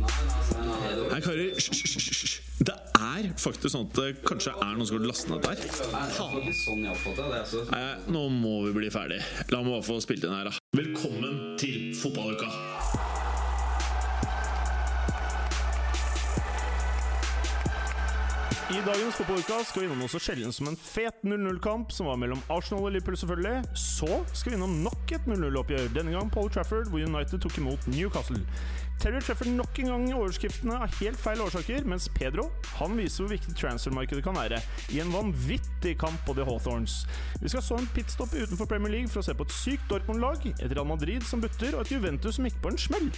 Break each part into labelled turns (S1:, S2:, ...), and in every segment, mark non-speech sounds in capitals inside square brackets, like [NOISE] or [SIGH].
S1: Nei, karer, hysj. Det er faktisk sånn at det kanskje er noen som har lastet ned der.
S2: sånn
S1: Nei, nå må vi bli ferdig. La meg bare få spilt inn her, da. Velkommen til fotballuka! I dagens fotballuka skal vi innom noe så sjelden som en fet 0-0-kamp, som var mellom Arsenal og Liverpool, selvfølgelig. Så skal vi innom nok et 0-0-oppgjør, denne gang Paul Trafford, hvor United tok imot Newcastle. Terry treffer nok en gang overskriftene av helt feil årsaker, mens Pedro han viser hvor viktig transfermarkedet kan være i en vanvittig kamp på The Hawthorns. Vi skal så en pitstop utenfor Premier League for å se på et sykt Dortmund-lag, et Real Madrid som butter, og et Juventus som gikk på en smell.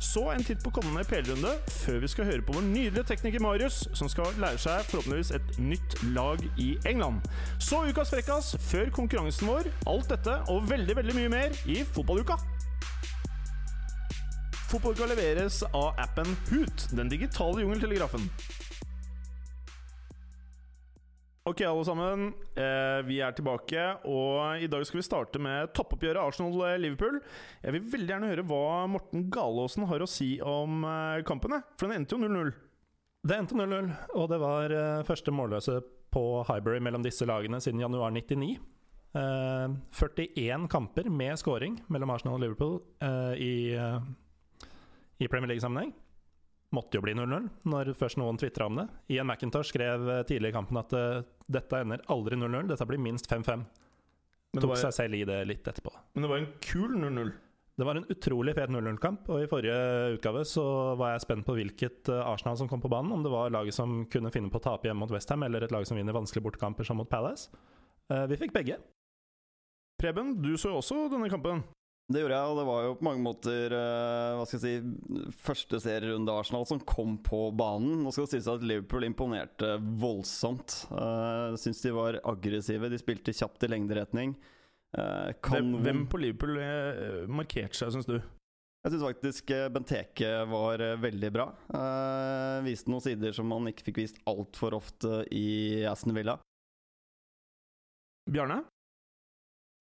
S1: Så en titt på kommende PL-runde, før vi skal høre på vår nydelige tekniker Marius, som skal lære seg forhåpentligvis et nytt lag i England. Så ukas frekkas før konkurransen vår. Alt dette og veldig, veldig mye mer i fotballuka. Fotballuka leveres av appen Hoot, den digitale jungeltelegrafen. Ok, alle sammen. Eh, vi er tilbake, og i dag skal vi starte med toppoppgjøret Arsenal-Liverpool. Jeg vil veldig gjerne høre hva Morten Galaasen har å si om eh, kampen, for den endte jo 0-0.
S3: Det endte 0-0, og det var eh, første målløse på Highbury mellom disse lagene siden januar 99. Eh, 41 kamper med scoring mellom Arsenal og Liverpool eh, i, eh, i Premier League-sammenheng. Måtte jo bli 0-0 når først noen tvitra om det. Ian McIntosh skrev eh, tidlig i kampen at eh, dette ender aldri 0-0, dette blir minst 5-5.
S1: Men, det
S3: Tok
S1: var-
S3: seg selv i det litt etterpå.
S1: men det var en kul 0-0.
S3: Det var en utrolig fet 0-0-kamp, og i forrige utgave så var jeg spent på hvilket eh, Arsenal som kom på banen. Om det var laget som kunne finne på å tape hjemme mot Westham, eller et lag som vinner vanskelige bortekamper som mot Palace. Vi fikk begge.
S1: Preben, du så også denne kampen.
S2: Det gjorde jeg, og det var jo på mange måter eh, Hva skal jeg si første serierunde Arsenal som kom på banen. Nå skal det sies at Liverpool imponerte voldsomt. Uh, Syns de var aggressive. De spilte kjapt i lengderetning. Uh,
S1: Hvem, hvem på Liverpool eh, markerte seg, syns du?
S2: Jeg syns faktisk eh, Benteke var eh, veldig bra. Uh, viste noen sider som man ikke fikk vist altfor ofte i Aston Villa.
S1: Bjarne?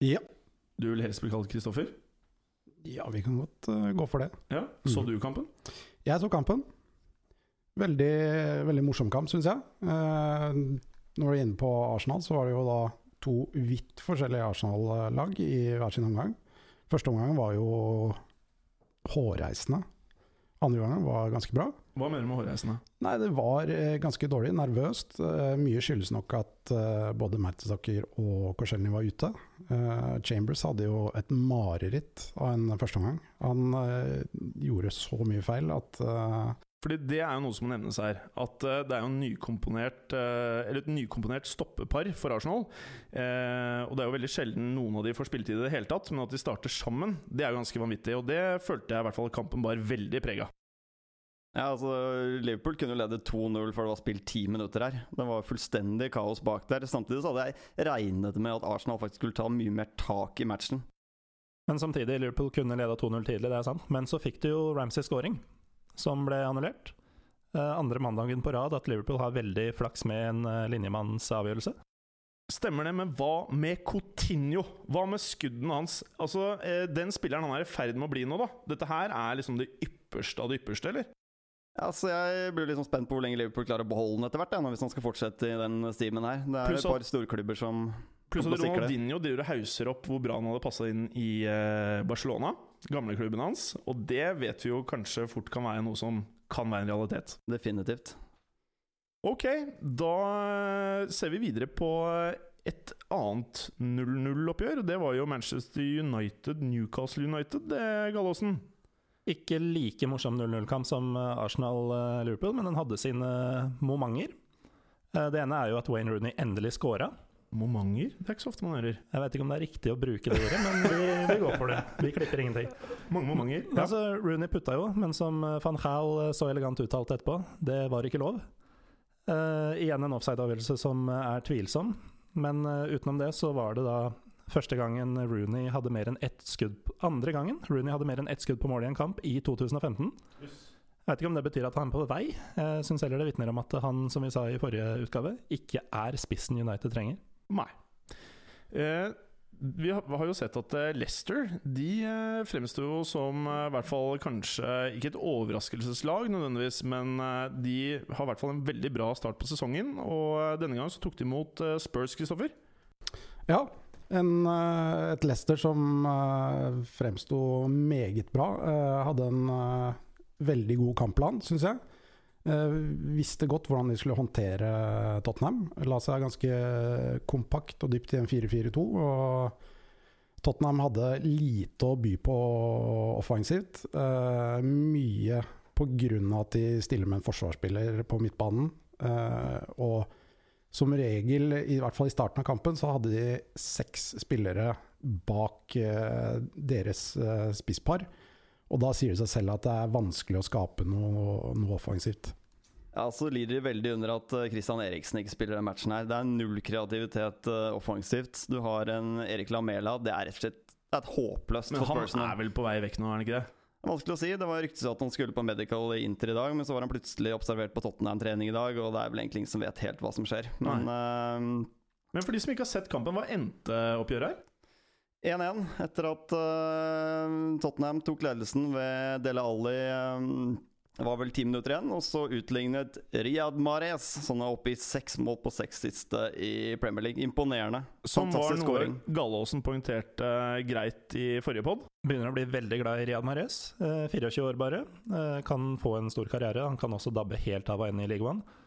S4: Ja.
S1: Du vil helst bli kalt Kristoffer?
S4: Ja, vi kan godt uh, gå for det.
S1: Ja. Så
S4: Mhm.
S1: du kampen?
S4: Jeg så kampen. Veldig, veldig morsom kamp, syns jeg. Uh, når du er inne på Arsenal, så var det jo da to vidt forskjellige Arsenal-lag i hver sin omgang. Første omgang var jo hårreisende. Andre omgang var ganske bra.
S1: Hva mener du med hårreisende?
S4: Nei, det var eh, ganske dårlig, nervøst. Eh, mye skyldes nok at eh, både Mertesaker og Korselny var ute. Chambers hadde jo et mareritt av en førsteomgang. Han gjorde så mye feil at
S1: Fordi det er jo noe som må nevnes her. At det er jo en nykomponert Eller et nykomponert stoppepar for Arsenal. Og det er jo veldig sjelden noen av de får spilletid i det hele tatt, men at de starter sammen, det er jo ganske vanvittig. Og det følte jeg i hvert fall kampen bar veldig preg av.
S2: Ja, altså Liverpool kunne lede 2-0 før det var spilt ti minutter her. Det var fullstendig kaos bak der. Samtidig så hadde jeg regnet med at Arsenal faktisk skulle ta mye mer tak i matchen.
S3: Men samtidig, Liverpool kunne leda 2-0 tidlig, det er sant. Men så fikk de jo Ramsey scoring, som ble annullert. Eh, andre mandagen på rad at Liverpool har veldig flaks med en eh, linjemannsavgjørelse.
S1: Stemmer det, men hva med Coutinho? Hva med skuddene hans? Altså, eh, Den spilleren han er i ferd med å bli nå, da. Dette her er liksom det ypperste av det ypperste, eller?
S2: Ja, så Jeg blir liksom spent på hvor lenge Liverpool klarer å beholde den etter hvert. Ja, hvis han skal fortsette i den stimen her. Det er
S1: Plus
S2: et par storklubber som
S1: Pluss at. Ronaldinho driver og hauser opp hvor bra han hadde passa inn i eh, Barcelona, gamleklubben hans. Og det vet vi jo kanskje fort kan være noe som kan være en realitet.
S2: Definitivt.
S1: Ok, da eh, ser vi videre på et annet 0-0-oppgjør. Det var jo Manchester United, Newcastle United, det, Gallåsen.
S3: Ikke like morsom 0-0-kamp som eh, Arsenal-Liverpool, men den hadde sine momenter. Eh, Det ene er jo at Wayne Rooney endelig scora.
S1: Momenter? Det er ikke så ofte man hører.
S3: Jeg vet ikke om det er riktig å bruke det ordet, men vi, vi går for det. Vi klipper ingenting.
S1: Mange momenter. Ja.
S3: Altså, Rooney putta jo, men som eh, van Gaal eh, så elegant uttalte etterpå, det var ikke lov. Uh, igjen en offside-avgjørelse som eh, er tvilsom, men uh, utenom det så var det da første gangen Rooney hadde mer enn ett skudd Andre gangen Rooney hadde mer enn ett skudd på mål i en kamp, i 2015. Jeg vet ikke om det betyr at han er på vei. Jeg syns heller det vitner om at han, som vi sa i forrige utgave, ikke er spissen United trenger.
S1: Nei. Eh, vi har, jo sett at eh, Leicester De fremsto jo som eh, i hvert fall kanskje ikke et overraskelseslag nødvendigvis, men eh, de har i hvert fall en veldig bra start på sesongen. Og eh, denne gangen så tok de imot eh, Spurs, Kristoffer.
S4: Ja, en, eh, et Leicester som uh, fremsto meget bra. eh, hadde en eh, veldig god kampplan, syns jeg. Eh, visste godt hvordan de skulle håndtere Tottenham. La seg ganske kompakt og dypt i en 4-4-2. Og Tottenham hadde lite å by på offensivt. Eh, mye pga. at de stiller med en forsvarsspiller på midtbanen. Eh, og som regel, i hvert fall i starten av kampen, så hadde de seks spillere bak eh, deres eh, spisspar. Og da sier det seg selv at det er vanskelig å skape noe, noe offensivt.
S2: Ja, så lider de veldig under at eh, Christian Eriksen ikke spiller den matchen her. Det er null kreativitet eh, offensivt. Du har en Erik Lamela. Det er rett og slett det er et håpløst
S1: Men han er vel på vei vekk nå, er han ikke det?
S2: Vanskelig å si. Det var ryktes at han skulle på medical Inter i dag, men så var han plutselig observert på Tottenham-trening i dag, og det er vel egentlig ingen som vet helt hva som skjer. Men uh,
S1: Men for de som ikke har sett kampen, hva endte oppgjøret her?
S2: 1-1 etter at uh, Tottenham tok ledelsen ved Dele Alli. eh, det var vel ti minutter igjen, og så utlignet Riyad Mahrez, som er oppe i seks mål på seks siste i Premier League. Imponerende.
S1: Som var
S2: Fantastisk
S1: noe Gallåsen poengterte eh, greit i forrige pod.
S3: Begynner å bli veldig glad i Riyad Mahrez. Eh, 24 år bare. Eh, kan få en stor karriere. Han kan også dabbe helt av og ende i ligaen. One.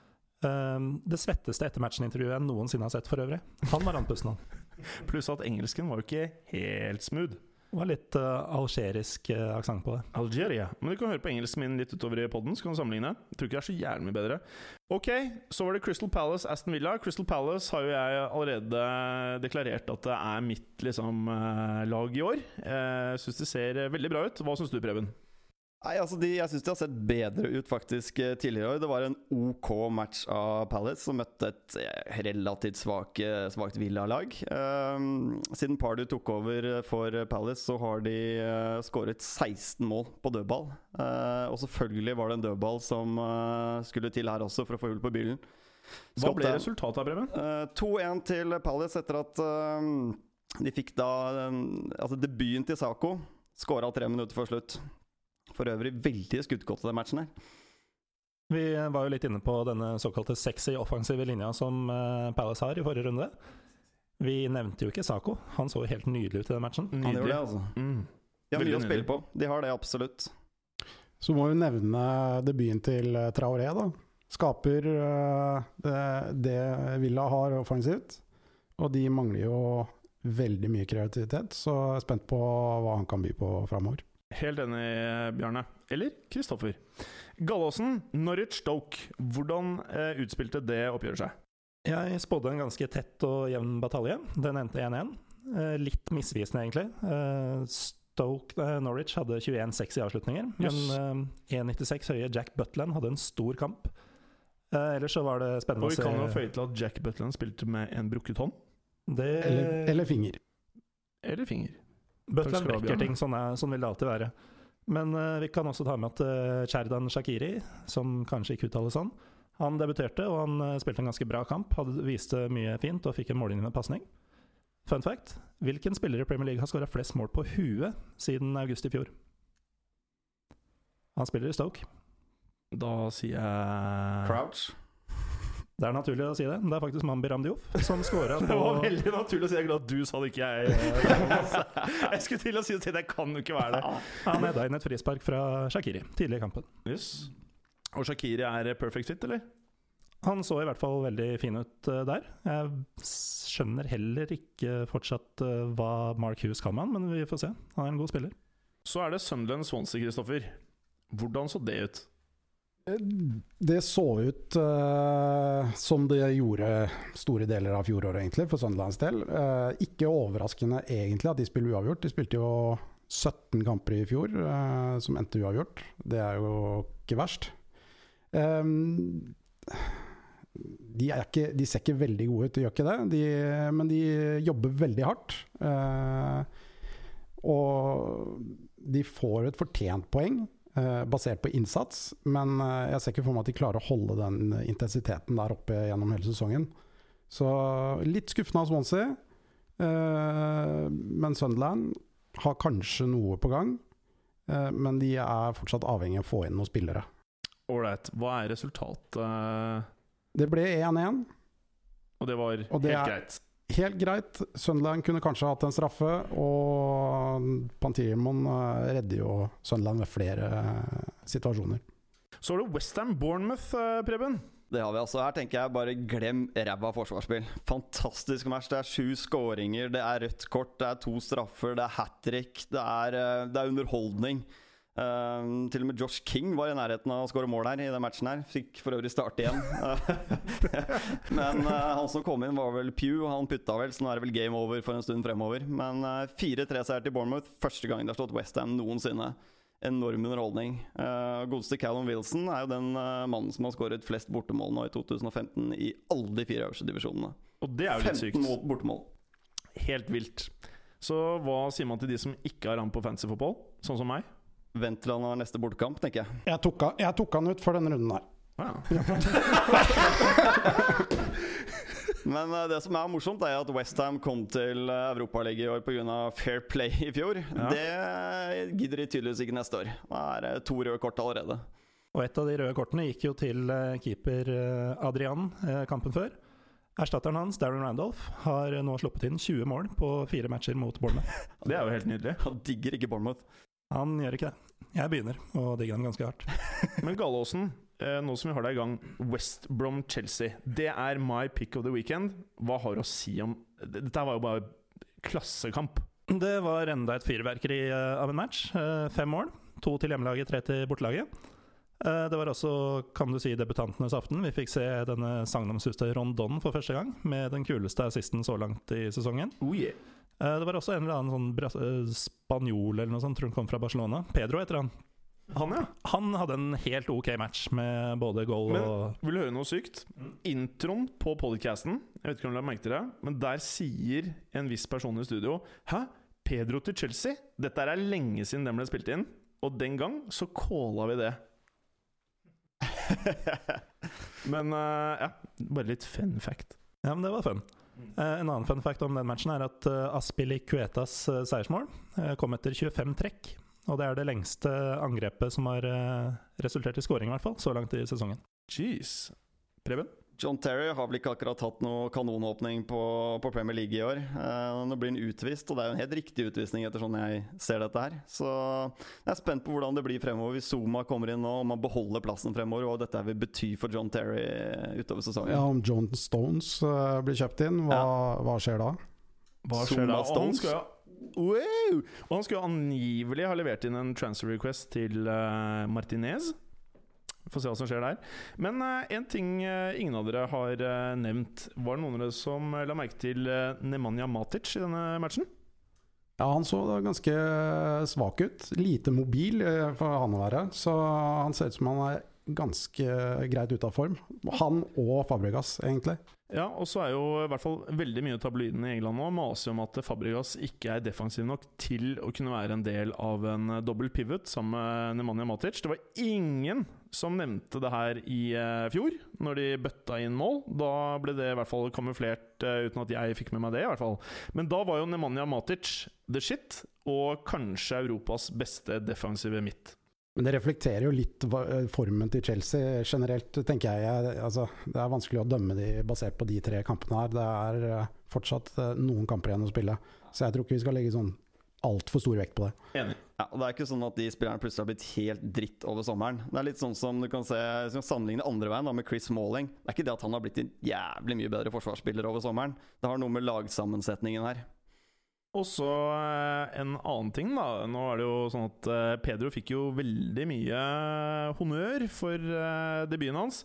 S3: Eh, det svetteste etter matchen-intervjuet jeg noensinne har sett, for øvrig. Han var andpusten, han. [LAUGHS]
S1: Pluss at engelsken var jo ikke helt smooth.
S3: Det var litt uh, algerisk uh, aksent på det.
S1: Algeria. Men du kan høre på engelsken min litt utover i poden, så kan du sammenligne. Jeg tror ikke det er så jævlig mye bedre. Ok, så var det Crystal Palace, Aston Villa. Crystal Palace har jo jeg allerede deklarert at det er mitt liksom, eh, lag i år. Jeg syns det ser veldig bra ut. Hva syns du, Preben?
S2: Nei, altså de, Jeg syns de har sett bedre ut faktisk eh, tidligere i år. Det var en OK match av Palace, som møtte et eh, relativt svak, eh, svakt Villa-lag. Um, siden Pardew tok over for Palace, så har de uh, skåret 16 mål på dødball. Uh, og selvfølgelig var det en dødball som uh, skulle til her også, for å få hull på bilen.
S1: Hva ble resultatet, av
S2: Eh, 2-1 til Palace etter at eh, de fikk da um, Altså debuten til Saco. Skåra tre minutter før slutt. For øvrig veldig skuddgodt i den matchen her.
S3: Vi var jo litt inne på denne såkalte sexy offensive linja som eh, Palace har i forrige runde. Vi nevnte jo ikke Sako. Han så jo helt nydelig ut i den matchen.
S2: Han gjorde det, altså.
S1: Mm.
S2: De har
S1: Veldig
S2: mye å spille på. De har det absolutt.
S4: Så må vi nevne debuten til eh, Traoré, da. Skaper eh, det, det Villa har offensivt. Og de mangler jo veldig mye kreativitet, så jeg er spent på hva han kan by på framover.
S1: Helt enig, Bjarne. Eller Kristoffer. Gallåsen, Norwich Stoke. Hvordan eh, utspilte det oppgjøret seg?
S3: Jeg spådde en ganske tett og jevn batalje. Den endte 1-1. Eh, litt misvisende, egentlig. Eh, Stoke eh, Norwich hadde 21-6 i avslutninger,
S1: Yes.
S3: men eh, 1,96 høye Jack Butland hadde en stor kamp. Eh, ellers så var det spennende
S1: Og vi kan jo føye til at Jack Butland spilte med en brukket hånd.
S3: det,
S4: Eller, eller finger.
S1: Eller finger.
S3: Butland brekker ting, sånn, er, sånn vil det alltid være. Men uh, vi kan også ta med at uh, Cherdan Shakiri, som kanskje ikke uttales sånn, han debuterte og han uh, spilte en ganske bra kamp. Hadde, viste mye fint og fikk en mållinjende pasning. Fun fact hvilken spiller i Premier League har skåra flest mål på huet siden august i fjor? Han spiller i Stoke.
S1: Da sier jeg
S2: Crouch.
S3: Det er naturlig å si det, det er faktisk Mambi Ramdiouf som scora [LAUGHS]
S1: Det var veldig naturlig å si. Jeg er glad du sa det, ikke jeg. [LAUGHS] Jeg skulle til å si det, det kan jo ikke være det.
S3: Han hedda inn et frispark fra Shakiri tidlig i kampen.
S1: Yes. Og Shakiri er perfect fit, eller?
S3: Han så i hvert fall veldig fin ut eh, der. Jeg skjønner heller ikke fortsatt eh, hva Mark Hughes kan med han, men vi får se. Han er en god spiller.
S1: Så er det Sunderland Swansea, Kristoffer. Hvordan så det ut?
S4: Det så ut uh, som det gjorde store deler av fjoråret, egentlig, for Sunderlands del. Uh, ikke overraskende egentlig at de spiller uavgjort. De spilte jo 17 kamper i fjor uh, som endte uavgjort. Det er jo ikke verst. Um, de, ikke, de ser ikke veldig gode ut, de gjør ikke det, de, men de jobber veldig hardt. Uh, og de får et fortjent poeng. Eh, basert på innsats, men eh, jeg ser ikke for meg at de klarer å holde den intensiteten der oppe gjennom hele sesongen. Så litt skuffende av Swansea. Eh, men Sunderland har kanskje noe på gang. Men de er fortsatt avhengig av å få inn noen spillere.
S1: Ålreit. Hva er resultatet?
S4: Det ble 1-1.
S1: Og det var
S4: Og det
S1: helt
S4: er-
S1: greit.
S4: Helt greit. Sunderland kunne kanskje hatt en straffe, og Pantirmon eh, redder jo Sunderland ved flere eh, situasjoner.
S1: Så er det Westham Bournemouth, eh, Preben.
S2: Det har vi altså. Her tenker jeg bare glem ræva forsvarsspill. Fantastisk match. Det er sju skåringer, det er rødt kort, det er to straffer, det er hat trick, det, er, det er underholdning. Eh, til og med Josh King var i nærheten av å skåre mål her i den matchen. her Fikk for øvrig starte igjen. [LAUGHS] Men uh, han som kom inn, var vel Pew, og han putta vel, så nå er det vel game over for en stund fremover. Men uh, 4-3-seier til Bournemouth, første gang de har slått Westham noensinne. Enorm underholdning. Uh, Godeste Callum Wilson er jo den uh, mannen som har skåret flest bortemål nå i 2015 i alle de fire øverste divisjonene.
S1: Og det er jo litt
S2: 15
S1: sykt.
S2: mål, bortemål.
S1: Helt vilt. Så hva sier man til de som ikke har ham på fancy fotball, sånn som meg?
S2: Vent til han har neste bortekamp, tenker jeg.
S4: Jeg tok, han- jeg tok han ut for denne runden her.
S1: Ah, [LAUGHS]
S2: Men eh, det som er morsomt, er at Westham kom til uh, Europaligaen i år pga. Fair Play i fjor.
S1: Ja.
S2: Det gidder de tydeligvis ikke neste år. Det er det to røde kort allerede.
S3: Og et av de røde kortene gikk jo til eh, keeper eh, Adrian eh, kampen før. Erstatteren hans, Darren Randolph, har nå sluppet inn 20 mål på fire matcher mot Bournemouth. [LAUGHS]
S1: det er jo helt nydelig.
S2: Han digger ikke Bournemouth.
S3: Han gjør ikke det. Jeg begynner å digge dem ganske hardt. [LAUGHS]
S1: Men Gallåsen, eh, nå som vi har deg i gang, West Brom-Chelsea. Det er my pick of the weekend. Hva har du å si om Dette var jo bare klassekamp.
S3: Det var enda et fyrverkeri eh, av en match. Eh, Fem mål. To til hjemmelaget, tre til bortelaget. Det var også kan du si, debutantenes aften. Vi fikk se denne sagnomsuste Rondon for første gang, med den kuleste assisten så langt i sesongen.
S1: Oh yeah.
S3: Eh, Det var også en eller annen sånn eh, spanjol eller noe sånt, tror han kom fra Barcelona. Pedro heter han.
S1: Han, ja.
S3: Han hadde en helt ok match med både goal
S1: Men-
S3: og
S1: Vil du høre noe sykt? Introen på podcasten, jeg vet ikke om du har merket det, men der sier en viss person i studio Hæ? Pedro til Chelsea? Dette er lenge siden den ble spilt inn. Og den gang så calla vi det. [LAUGHS] Men uh, ja, bare litt fun fact.
S3: Ja, men det var fun. Eh, en annen fun fact om den matchen er at uh, Aspili Kuetas eh, seiersmål eh, kom etter 25 trekk. Og det er det lengste angrepet som har eh, resultert i scoring, i hvert fall, så langt i sesongen.
S1: Jeez. Preben?
S2: John Terry har vel ikke akkurat hatt noe kanonåpning på, på Premier League i år. Eh, nå blir han utvist, og det er jo en helt riktig utvisning etter sånn jeg ser dette her. Så jeg er spent på hvordan det blir fremover hvis Zuma kommer inn nå, om han beholder plassen fremover, og hva dette vil bety for John Terry utover sesongen.
S4: Ja, Om John Stones uh, blir kjøpt inn, hva, hva skjer da?
S1: Hva
S2: skjer da?
S1: Og han
S2: Stones?
S1: skulle, wow! og han skulle angivelig ha levert inn en transfer request til uh, Martinez. Får se hva som skjer der. Men eh, en ting uh, ingen av dere har uh, nevnt. Var det noen av dere som la merke til uh, Nemanja Matic i denne matchen?
S4: Ja, Han så da ganske svak ut. Lite mobil for han å være. Så han ser ut som han er ganske greit ute av form. Han og Fabregas, egentlig.
S1: Ja, og så er jo i hvert fall veldig mye av tabloidene i England nå maser om at Fabregas ikke er defensiv nok til å kunne være en del av en dobbel pivot sammen med Nemanja Matic. Det var ingen som nevnte det her i eh, fjor, når de bøtta inn mål. Da ble det i hvert fall kamuflert eh, uten at jeg fikk med meg det, i hvert fall. Men da var jo Nemanja Matic the shit, og kanskje Europas beste defensive midt.
S4: Men det reflekterer jo litt eh, formen til Chelsea generelt, tenker jeg. altså, det er vanskelig å dømme de basert på de tre kampene her. Det er fortsatt noen kamper igjen å spille. Så jeg tror ikke vi skal legge sånn altfor stor vekt på det.
S1: Enig.
S2: Ja, og Det er ikke sånn at de spillerne plutselig har blitt helt dritt over sommeren. Det er litt sånn som du kan se sammenligne andre veien da med Chris Malling. Det er ikke det at han har blitt en jævlig mye bedre forsvarsspiller over sommeren. Det har noe med lagsammensetningen her.
S1: Og så eh, en annen ting, da. Nå er det jo sånn at eh, Pedro fikk jo veldig mye eh, honnør for debuten hans.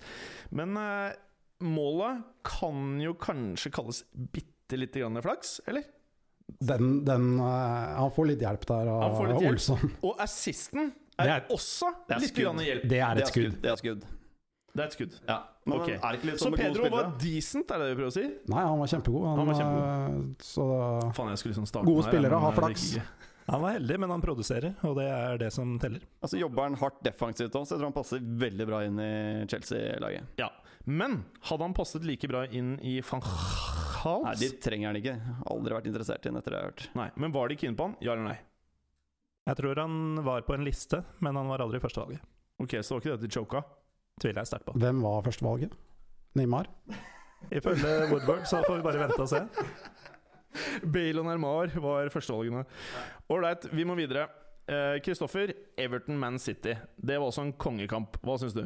S1: Men målet kan jo kanskje kalles bitte lite grann flaks, eller?
S4: Den, den, eh, han får litt hjelp der av
S1: litt hjelp.
S4: Olsson.
S1: Og assisten er,
S4: er-
S1: også
S2: er
S1: litt grann hjelp.
S4: Det er et skudd.
S2: Det er skudd.
S1: Det er et skudd.
S2: Ja. Men
S1: Ok.
S2: er ikke litt
S1: Så Pedro var decent, er det det vi prøver å si?
S4: Nei, han var kjempegod. Han,
S1: Han var
S4: kjempegod. Så
S1: Fan, jeg skulle liksom
S4: Gode spillere
S1: men
S4: har flaks.
S3: Han var heldig, men han produserer, og det er det som teller.
S2: Altså Jobber han hardt defensivt òg, så jeg tror han passer veldig bra inn i Chelsea-laget.
S1: Ja. Men hadde han passet like bra inn i van Hals?
S2: Nei, de trenger han ikke. Aldri vært interessert i han etter det jeg har hørt.
S1: Nei, Men var de keen på han? Ja eller nei?
S3: Jeg tror han var på en liste, men han var aldri førstevalget.
S1: Ok, Så var ikke dette choka?
S3: Tviler jeg sterkt på.
S4: Hvem var førstevalget? Neymar?
S3: Ifølge Woodward så får vi bare vente og se. [LAUGHS]
S1: Bale og Nermar var førstevalgene. Ålreit, vi må videre. Kristoffer, Everton Man City. Det var også en kongekamp. Hva syns du?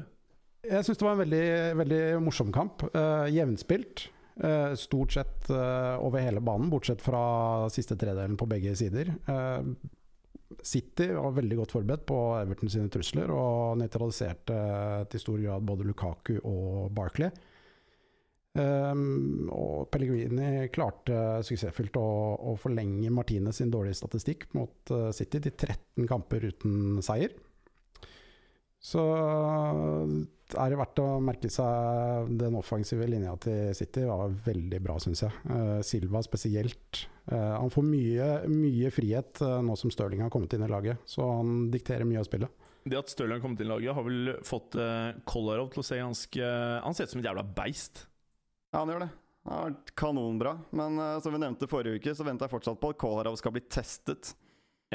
S4: Jeg syns det var en veldig, veldig morsom kamp. Uh, jevnspilt. Uh, stort sett uh, over hele banen, bortsett fra siste tredelen på begge sider. City var veldig godt forberedt på Everton sine trusler og nøytraliserte til stor grad både Lukaku og Barkley. Um, og Pellegrini klarte suksessfullt å, å, forlenge Martinez sin dårlige statistikk mot uh, City til 13 kamper uten seier. Så er det verdt å merke seg den offensive linja til City var veldig bra, syns jeg. Uh, Silva spesielt. Uh, han får mye, mye frihet nå som Stirling har kommet inn i laget, så han dikterer mye av spillet.
S1: Det at Stirling har kommet inn i laget, har vel fått Kolarov til å se ganske Han ser ut som et jævla beist.
S2: Ja, han gjør det. Det har vært kanonbra. Men uh, som vi nevnte forrige uke, så venter jeg fortsatt på at Kolarov skal bli testet.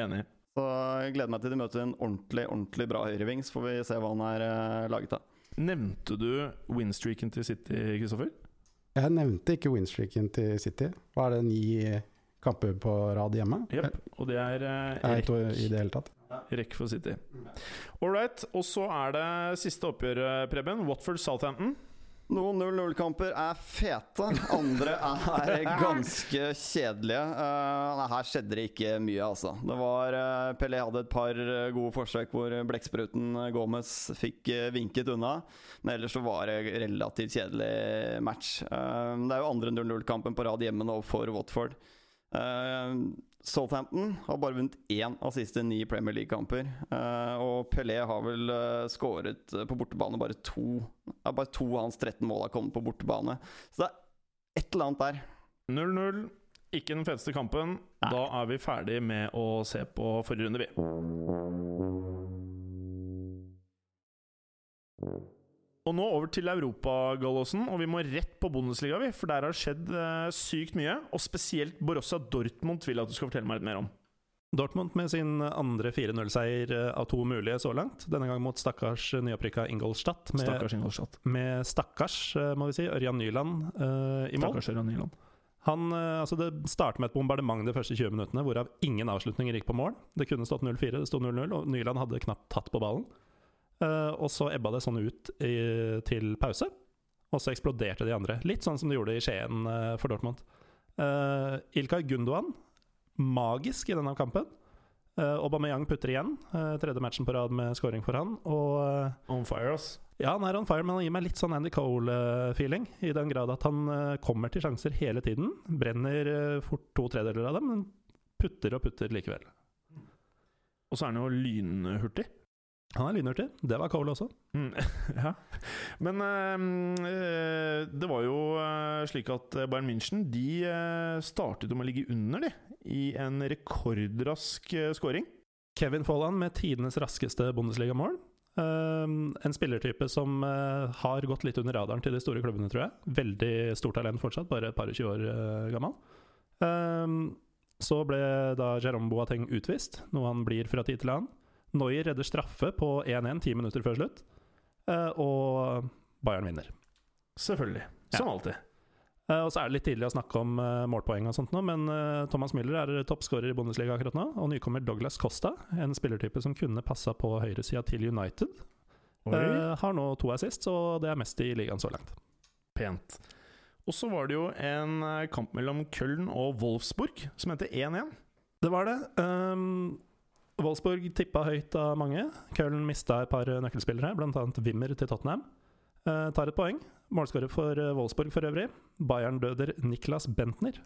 S1: Enig.
S2: Så jeg gleder meg til de møter en ordentlig ordentlig bra høyreving, så får vi se hva han er uh, laget av.
S1: Nevnte du winstreaken til City, Kristoffer?
S4: Jeg nevnte ikke winstreaken til City. Hva er det, ni kamper på rad hjemme?
S1: Jepp. Og det er uh,
S4: rekk i det hele tatt.
S1: Rekk for City. All right. Og så er det siste oppgjør, Preben. Watford-Southampton.
S2: Noen 0-0-kamper er fete, andre er ganske kjedelige. Uh, her skjedde det ikke mye, altså. Det var uh, Pelé hadde et par uh, gode forsøk hvor blekkspruten Gomez fikk vinket unna. Men ellers så var det relativt kjedelig match. det er jo andre 0-0-kampen på rad hjemme nå for Watford. Southampton har bare vunnet én av siste ni Premier League-kamper. Uh, og Pelé har vel uh, skåret uh, på bortebane bare to Bare to av hans 13 mål har kommet på bortebane. Så det er et eller annet der.
S1: 0-0. Ikke den feteste kampen. Nei. Da er vi ferdig med å se på forrige runde, vi. Og nå over til Europa-Gallosen, og vi må rett på Bundesliga, vi. For der har det skjedd uh, sykt mye. Og spesielt Borussia Dortmund vil jeg at du skal fortelle meg litt mer om.
S3: Dortmund med sin andre 4-0-seier eh, av to mulige så langt. Denne gang mot stakkars nyopprykka Ingolstadt. Med
S1: stakkars, Ingolstadt.
S3: Med stakkars, eh, må vi si, Ørjan Nyland uh, i mål.
S1: Stakkars Ørjan Nyland.
S3: Han, altså Det startet med et bombardement de første 20 minuttene, hvorav ingen avslutninger gikk på mål. Det kunne stått 0-4, det sto 0-0, og Nyland hadde knapt tatt på ballen. Uh, og så ebba det sånn ut i, til pause, og så eksploderte de andre. Litt sånn som de gjorde i Skien uh, for Dortmund. Uh, Ilkay Gundogan, magisk i denne kampen. Uh, Aubameyang putter igjen. tredje matchen på rad med scoring for han. Og
S1: On fire, ass.
S3: Ja, han er on fire, men han gir meg litt sånn Andy Cole-feeling. I den grad at han kommer til sjanser hele tiden. Brenner fort to tredeler av dem, men putter og putter likevel.
S1: Og så er han jo lynhurtig.
S3: Han er lynhurtig. Det var Cole også.
S1: Mm, [LAUGHS] ja. Men øh, det var jo øh, slik at Bayern München De startet med å ligge under, de, i en rekordrask scoring.
S3: Kevin Folland med tidenes raskeste Bundesliga-mål. en spillertype som har gått litt under radaren til de store klubbene, tror jeg. Veldig stort talent fortsatt, bare et par og tjue år gammel. så ble da Jerome Boateng utvist, noe han blir fra tid til annen. Neuer redder straffe på 1-1 ti minutter før slutt, og Bayern vinner.
S1: Selvfølgelig. Som ja. alltid.
S3: Og så er det litt tidlig å snakke om målpoeng og sånt nå, men Thomas Müller er toppskårer i Bundesliga akkurat nå. Og nykommer Douglas Costa, en spillertype som kunne passa på høyresida til United, uh, har nå to assist, og det er mest i ligaen så langt.
S1: Pent. Og så var det jo en kamp mellom Köln og Wolfsburg som heter 1-1.
S3: Det var det. Um, Wolfsburg tippa høyt av mange. Köln mista et par nøkkelspillere, bl.a. Wimmer til Tottenham. Eh, tar et poeng. Målskårer for uh, Wolfsburg for øvrig. Bayern-døder Niklas Bentner.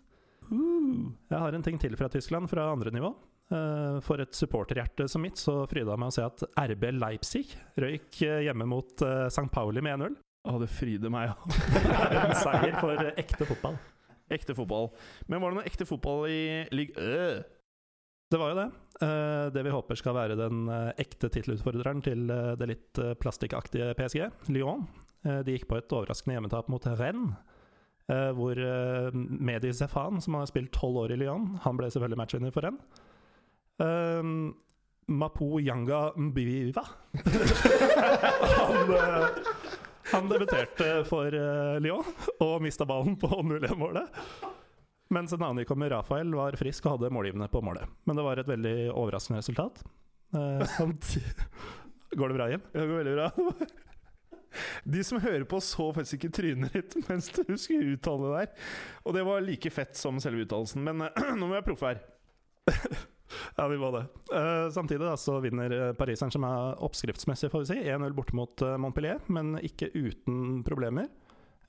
S3: Uh, jeg har en ting til fra Tyskland, fra andre nivå. Eh, for et supporterhjerte som mitt så fryda jeg meg å se at RB Leipzig røyk hjemme mot eh, St. Pauli med 1-0.
S1: Å, det fryder meg,
S3: ja. [LAUGHS] en seier for ekte fotball.
S1: Ekte fotball. Men var det noe ekte fotball i league Ø?
S3: Det var jo det. Eh, det vi håper skal være den eh, ekte tittelutfordreren til eh, det litt plastikkaktige PSG, Lyon. De gikk på et overraskende hjemmetap mot Rennes. hvor Medi Zefan, som har spilt tolv år i Lyon, han ble selvfølgelig matchvinner for Rennes. Mapo Yanga Mbiva [LAUGHS] han, han debuterte for Lyon og mista ballen på 0-1-målet. Mens en annen nykommer, Rafael, var frisk og hadde målgivende på målet. Men det var et veldig overraskende resultat. Eh, [LAUGHS] Går det bra, Jim?
S1: Det går veldig bra. [LAUGHS] De som hører på, så faktisk ikke trynet ditt mens du skulle uttale det der. Og det var like fett som selve uttalelsen, men [CLEARS THROAT] nå må jeg proffe her. [LAUGHS]
S3: Ja, vi må det. Uh, samtidig da, så vinner eh, Paris Saint-Germain oppskriftsmessig, får vi si. 1-0 borte mot eh, Montpellier, men ikke uten problemer.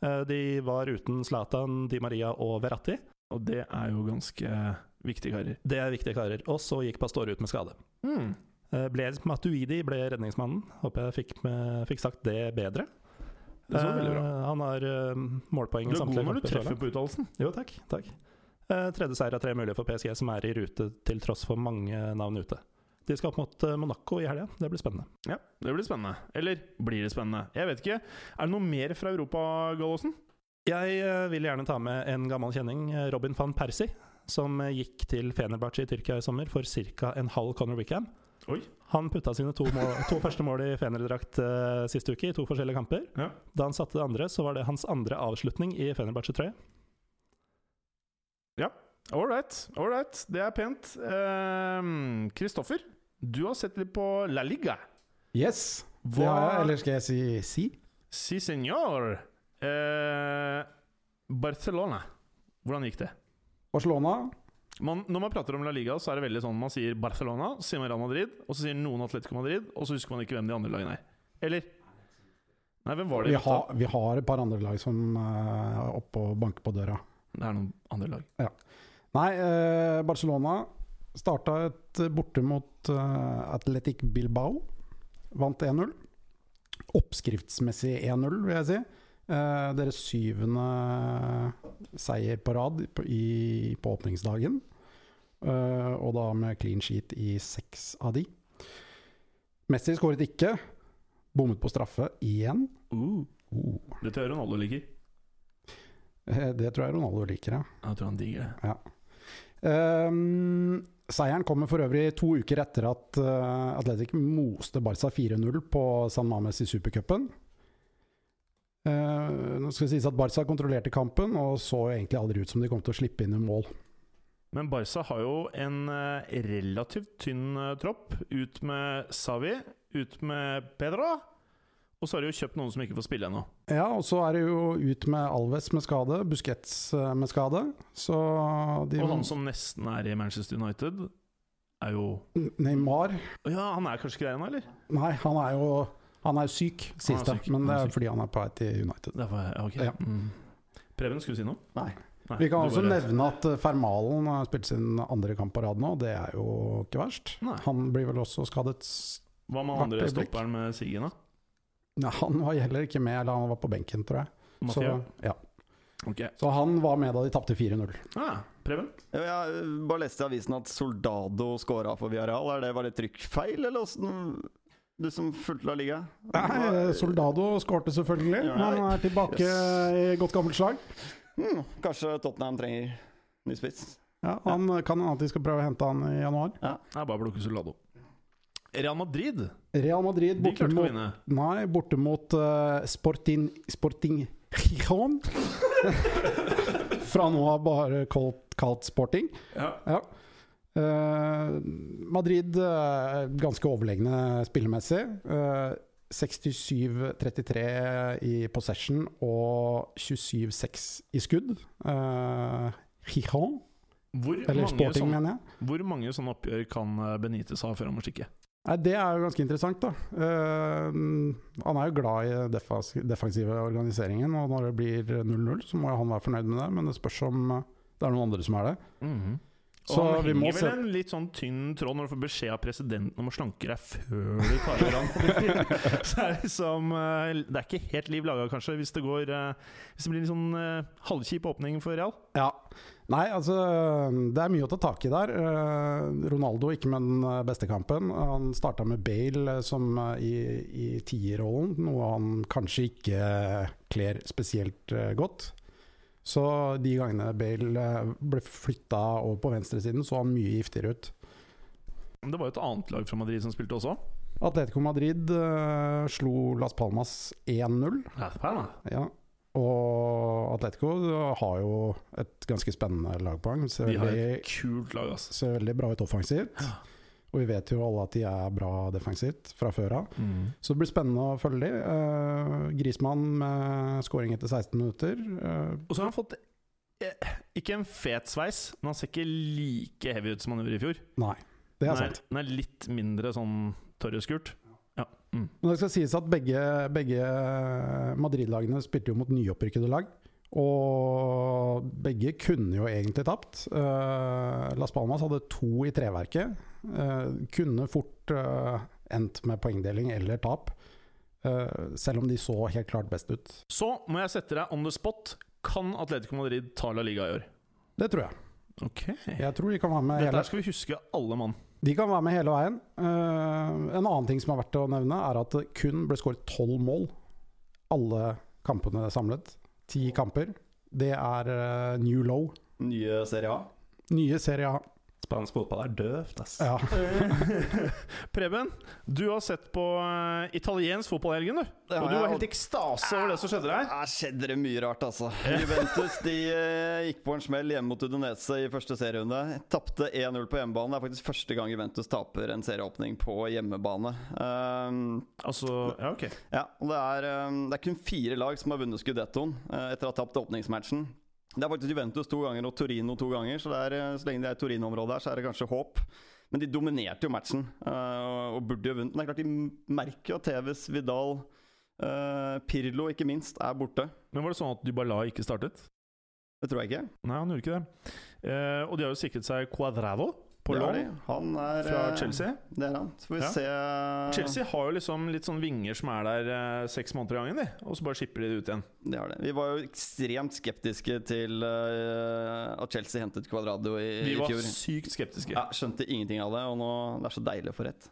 S3: Uh, de var uten Zlatan, Di Maria og Verratti.
S1: Og det er jo ganske viktige karer.
S3: Det er viktige karer. Og så gikk Pastore ut med skade.
S1: Mm.
S3: Eh, Blaise Matuidi ble redningsmannen. Håper jeg fikk, med, fikk sagt det bedre.
S1: Det så veldig bra.
S3: Eh, han har eh, målpoeng
S1: Du er god når du treffer på uttalelsen.
S3: Jo, takk. takk. Eh, tredje seier av tre mulige for PSG, som er i rute til tross for mange navn ute. De skal opp mot Monaco i helga. Det blir spennende.
S1: Ja, det blir spennende. Eller blir det spennende? Jeg vet ikke. Er det noe mer fra Europa, Gallosen?
S3: Jeg eh, vil gjerne ta med en gammel kjenning, eh, Robin van Persie, som eh, gikk til Fenerbahçe i Tyrkia i sommer for ca. en halv Conor Wickham.
S1: Oi.
S3: Han putta sine to, mål, to første mål i Fener-drakt eh, sist uke, i to forskjellige kamper.
S1: Ja.
S3: Da han satte det andre, så var det hans andre avslutning i Fenerbahçe-trøye.
S1: All right, all right. Det er pent. Kristoffer, Kristoffer, du har sett litt på La Liga.
S4: Yes. Det har jeg, eller skal jeg si si?
S1: Si senor. Eh, Barcelona. Hvordan gikk det?
S4: Barcelona
S1: Man, når man prater om La Liga, så er det veldig sånn man sier Barcelona, så sier man Real Madrid, og så sier noen Atletico Madrid, og så husker man ikke hvem de andre lagene er. Eller? Nei, hvem var det?
S4: vi har, vi har et par andre lag som eh, er oppe og banker på døra.
S1: Det er noen andre lag. Ja.
S4: Nei, eh, Barcelona starta et borte mot uh, Atletic Bilbao. Vant 1-0. Oppskriftsmessig 1-0, vil jeg si. Eh, deres syvende seier på rad på, i, på åpningsdagen. Eh, og da med clean sheet i seks av de. Messi skåret ikke. Bommet på straffe igjen.
S1: Uh,
S4: Uh,
S1: det tror jeg Ronaldo liker.
S4: eh, det tror jeg Ronaldo liker, ja.
S1: Jeg tror han digger det.
S4: Ehm, seieren kommer for øvrig to uker etter at uh, Atletic moste Barca 4-0 på San Mames i supercupen. Eh, nå skal det sies at Barca kontrollerte kampen og så egentlig aldri ut som de kom til å slippe inn i mål.
S1: Men Barca har jo en eh, relativt tynn eh, tropp. Ut med Savi, ut med Pedro. Og så har de jo kjøpt noen som ikke får spille ennå.
S4: Ja, og så er det jo ut med Alves med skade, Busquets med skade. Så de
S1: Og han som nesten er i Manchester United, er jo
S4: Neymar
S1: Ja, han er kanskje grei ennå, eller?
S4: Nei, han er jo han er syk, sies det. Men det
S1: er
S4: fordi han er på vei til United.
S1: Derfor, ja, ok.
S4: Ja.
S1: Mm. Preben, skulle du si noe?
S4: Nei.
S1: Nei,
S4: Vi kan også
S1: bare-
S4: nevne at eh, Fermalen har spilt sin andre kamp på rad nå. Det er jo ikke verst.
S1: Nei.
S4: Han blir vel også skadet
S1: Hva med andre stopperen med Siggen, da?
S4: Nei, Han var heller ikke med, eller han var på benken, tror jeg. Så, ja.
S1: okay.
S4: Så han var med da de tapte 4-0.
S1: Ah, Preben?
S2: Ja, Jeg bare leste i avisen at Soldado scora for Villarreal. Er det bare trykkfeil, eller åssen Du som fulgte La Liga?
S4: Nei, Soldado skårte selvfølgelig.
S2: Ja,
S4: Han er tilbake i godt gammelt slag.
S2: Hmm, kanskje Tottenham trenger ny spiss?
S4: Ja, han kan hende de skal prøve å hente han i januar.
S1: Det er bare å plukke Solado. Real Madrid
S4: Real Madrid
S1: de
S4: borte
S1: klarte ikke å
S4: mot,
S1: vinne.
S4: nei, borte mot uh, Sporting Sporting Gijon. [LAUGHS] Fra nå av bare kalt, kalt Sporting.
S1: Ja.
S4: Ja. Eh, Madrid eh, ganske overlegne spillemessig. Eh, 67-33 i possession og 27-6 i skudd. Uh, Gijon,
S1: Hvor,
S4: Sporting,
S1: sånne, hvor mange sånne oppgjør kan benyttes ha før han må stikke?
S4: Nei, det er jo ganske interessant, da. Uh, han er jo glad i defas defensive organiseringen, og når det blir 0-0, så må han være fornøyd med det. Men det spørs om eh, det er noen andre som er det.
S1: Og
S4: Så
S1: han henger vel en litt sånn tynn tråd når du får beskjed av presidenten om å slanke deg før du tar over han. [LAUGHS] [LAUGHS] Så er det liksom eh, Det er ikke helt liv laga, kanskje, hvis det går eh, Hvis det blir en sånn eh, halvkjip åpning for Real.
S4: Ja. Nei, altså Det er mye å ta tak i der. Ronaldo ikke med den beste kampen. Han starta med Bale som i, i tierrollen, noe han kanskje ikke kler spesielt godt. Så de gangene Bale eh, ble flytta over på venstresiden, så han mye giftigere ut.
S1: Det var jo et annet lag fra Madrid som spilte også.
S4: Atletico Madrid uh, slo Las Palmas 1-0. Ja. Og Atletico har jo et ganske spennende lagpoeng. Ser
S1: De har et kult lag, altså.
S4: ser veldig bra ut offensivt. Og vi vet jo alle at de er bra defensivt fra før av. Så det blir spennende å følge dem. Uh, Grismann med scoring etter 16 minutter. Uh,
S1: Og så har han fått eh, ikke en fet sveis, men han ser ikke like heavy ut som han gjorde i fjor.
S4: nei, det er
S1: Den
S4: sant.
S1: Den er litt mindre sånn tørreskurt. Ja. Mm.
S4: Men det skal sies at begge, begge Madrid-lagene spilte jo mot nyopprykkede lag. Og begge kunne jo egentlig tapt. Uh, Las Palmas hadde to i treverket. Eh, kunne fort eh, endt med poengdeling eller tap. Eh, selv om de så helt klart best ut.
S1: Så må jeg sette deg on the spot. Kan Atletico Madrid ta La Liga i år?
S4: Det tror jeg.
S1: Ok
S4: Jeg tror de kan være med
S1: Dette
S4: hele,
S1: skal vi huske alle mann.
S4: de kan være med hele veien. Eh, en annen ting som er verdt å nevne, er at det kun ble skåret tolv mål. Alle kampene samlet. Ti kamper. Det er uh, new low.
S2: Nye Serie A.
S4: Nye Serie A.
S3: Spansk fotball er døvt, ass.
S4: Ja. [LAUGHS]
S1: Preben, du har sett på eh, italiensk fotball i helgen, du.
S2: Har
S1: Og du var helt ekstase over det som skjedde der.
S2: Her skjedde det mye rart, altså. [LAUGHS] Juventus de eh, gikk på en smell hjemme mot Udinese i første serierunde. Tapte 1-0 på hjemmebane. Det er faktisk første gang Juventus taper en serieåpning på hjemmebane. Um,
S1: Altså, ja, ok.
S2: ja, og det er, um, det er kun fire lag som har vunnet Scudettoen uh, etter å ha tapt åpningsmatchen. Det er faktisk Juventus to ganger og Torino to ganger, så, det er, uh, så lenge det er Torino-området her, så er det kanskje håp. Men de dominerte jo matchen uh, og burde jo vunnet. Men det er klart de merker jo at TVs Vidal, uh, Pirlo ikke minst, er borte.
S1: Men var det sånn at Dybala ikke startet?
S2: Det tror jeg ikke.
S1: Nei, han gjorde ikke det. Uh, og de har jo sikret seg Cuadrado på lån.
S2: Han er
S1: fra
S2: eh,
S1: Chelsea.
S2: Det er han. Så får vi
S1: Ja.
S2: se
S1: Chelsea har jo liksom litt sånn vinger som er der eh, seks måneder i gangen, de. Og så bare skipper de det ut igjen.
S2: Det har det. Vi var jo ekstremt skeptiske til eh, at Chelsea hentet Cuadrado i,
S1: Vi var sykt skeptiske.
S2: Ja, skjønte ingenting av det, og nå det er så deilig å få rett.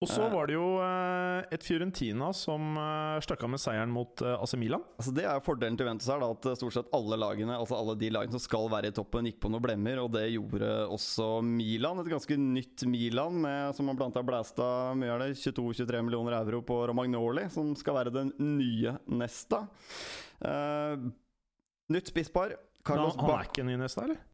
S1: Og så
S2: Eh.
S1: var det jo eh, et Fiorentina som uh, stakk av med seieren mot eh, AC Milan.
S2: Altså Det er jo fordelen til Ventus her, da, at stort sett alle lagene Altså alle de lagene som skal være i toppen, gikk på noen blemmer. Og det gjorde også Milan. Et ganske nytt Milan, med, som man blant annet blæsta mye av det, 22-23 millioner euro på Romagnoli, som skal være den nye Nesta. Uh, nytt spisspar. Carlos
S1: han, han er ikke ny Nesta, eller?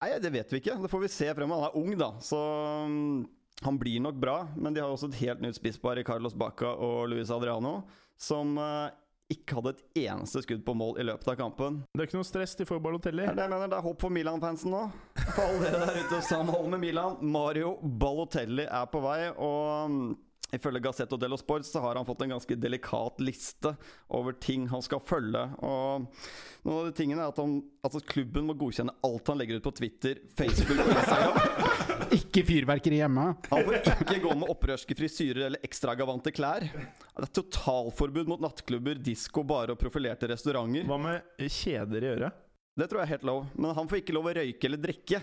S2: Nei, det vet vi ikke. Det får vi se fremover. Han er ung, da, så mm, han blir nok bra. Men de har også et helt nytt spisspar i Carlos Bacca og Luis Adriano, som eh, ikke hadde et eneste skudd på mål i løpet av kampen.
S1: Det er ikke noe stress, de får Balotelli.
S2: Det er det jeg mener, det er håp for Milan-fansen nå. For alle dere der ute som holder med Milan. Mario Balotelli er på vei, og mm, Ifølge Gazzetto dello Sport så har han fått en ganske delikat liste over ting han skal følge. Og noen av de tingene er at, han, at klubben må godkjenne alt han legger ut på Twitter, Facebook og Instagram. [LAUGHS]
S4: Ikke fyrverkeri hjemme.
S2: Han får ikke gå med opprørske frisyrer eller ekstravagante klær. Det er totalforbud mot nattklubber, disko, bare og profilerte restauranter.
S1: Hva med kjeder i øret?
S2: Det tror jeg er helt lov, men han får ikke lov å røyke eller drikke.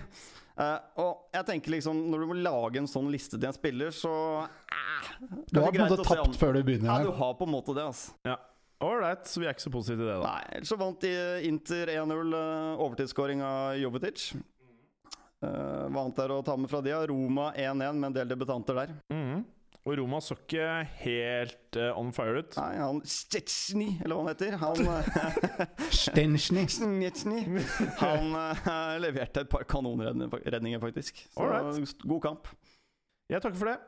S2: Uh, og jeg tenker liksom, når du må lage en sånn liste til en spiller, så uh,
S4: Du har på en måte tapt før du begynner.
S2: Ja, du har på en måte det, altså.
S1: Ja. Ålreit, så vi er ikke så positive til det, da.
S2: Nei, ellers så vant de Inter 1-0, uh, overtidsskåring av Jovetic. Uh, hva annet er å ta med fra de? Roma 1-1 med en del debutanter der.
S1: Mhm. Og Roma så ikke helt uh, on fire ut.
S2: Nei, han Stetsjny, eller hva han heter, han [LAUGHS] Stensjny.
S4: Stensny.
S2: Han uh, leverte et par kanonredninger, faktisk. Så
S1: Alright.
S2: god kamp.
S1: Jeg takker for det.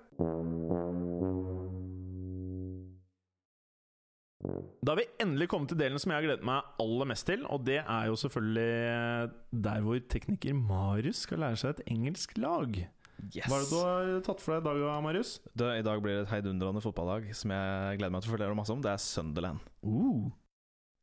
S1: Da har vi endelig kommet til delen som jeg har gledet meg aller mest til. Og det er jo selvfølgelig der hvor tekniker Marius skal lære seg et engelsk lag.
S5: Yes.
S1: Hva er det du har tatt for deg i dag, Marius?
S5: Det, I dag blir det et heidundrende fotballag som jeg gleder meg til å fortelle masse om. Det er Sunderland.
S1: Uh.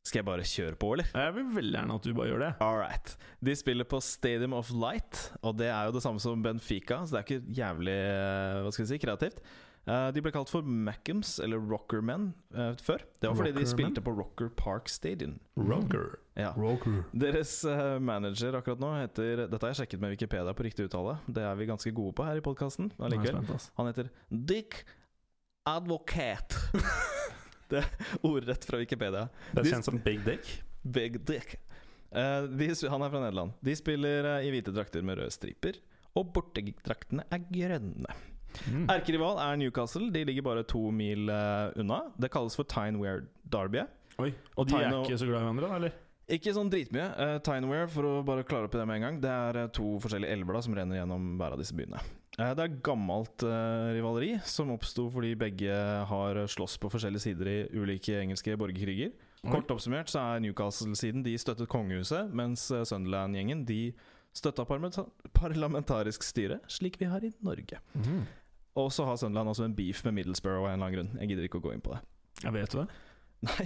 S5: Skal jeg bare kjøre på, eller?
S1: Jeg vil veldig gjerne at du bare gjør det.
S5: Alright. De spiller på Stadium of Light, og det er jo det samme som Benfica, så det er ikke jævlig eh, Hva skal jeg si, kreativt. Eh, de ble kalt for Mackems, eller Rockermen, eh, før. Det var fordi de spilte på Rocker Park Stadium.
S3: Rocker.
S5: Ja.
S1: Rocker.
S5: Deres eh, manager akkurat nå heter Dette har jeg sjekket med Wikipedia på riktig uttale. Det er vi ganske gode på her i podkasten. Han heter Dick Advocate [LAUGHS] det er ordrett fra Wikipedia.
S3: Det
S5: De-
S3: kjennes som Big Dick.
S5: Big Dick. Uh, de, han er fra Nederland. De spiller uh, i hvite drakter med røde striper, og bortedraktene er grønne.
S1: Mm.
S5: Erkerival er Newcastle. De ligger bare to mil uh, unna. Det kalles for Tineware Derby.
S1: Oi. Og de er ikke så glad i hverandre, eller?
S5: Ikke sånn dritmye. Uh, Tineware, for å bare klare opp i det med en gang, det er eh, to forskjellige elver da som renner gjennom hver av disse byene. Uh, det er gammelt uh, rivaleri som oppsto fordi begge har slåss på forskjellige sider i ulike engelske borgerkriger. Kort oppsummert så er Newcastle-siden de støttet kongehuset, mens eh, Sunderland-gjengen de støtta parlamentarisk styre, slik vi har i Norge.
S1: Mhm.
S5: Og så har Sunderland også en beef med Middlesbrough av en eller annen grunn. Jeg gidder ikke å gå inn på det.
S1: Jeg vet du det?
S5: Nei. [LAUGHS]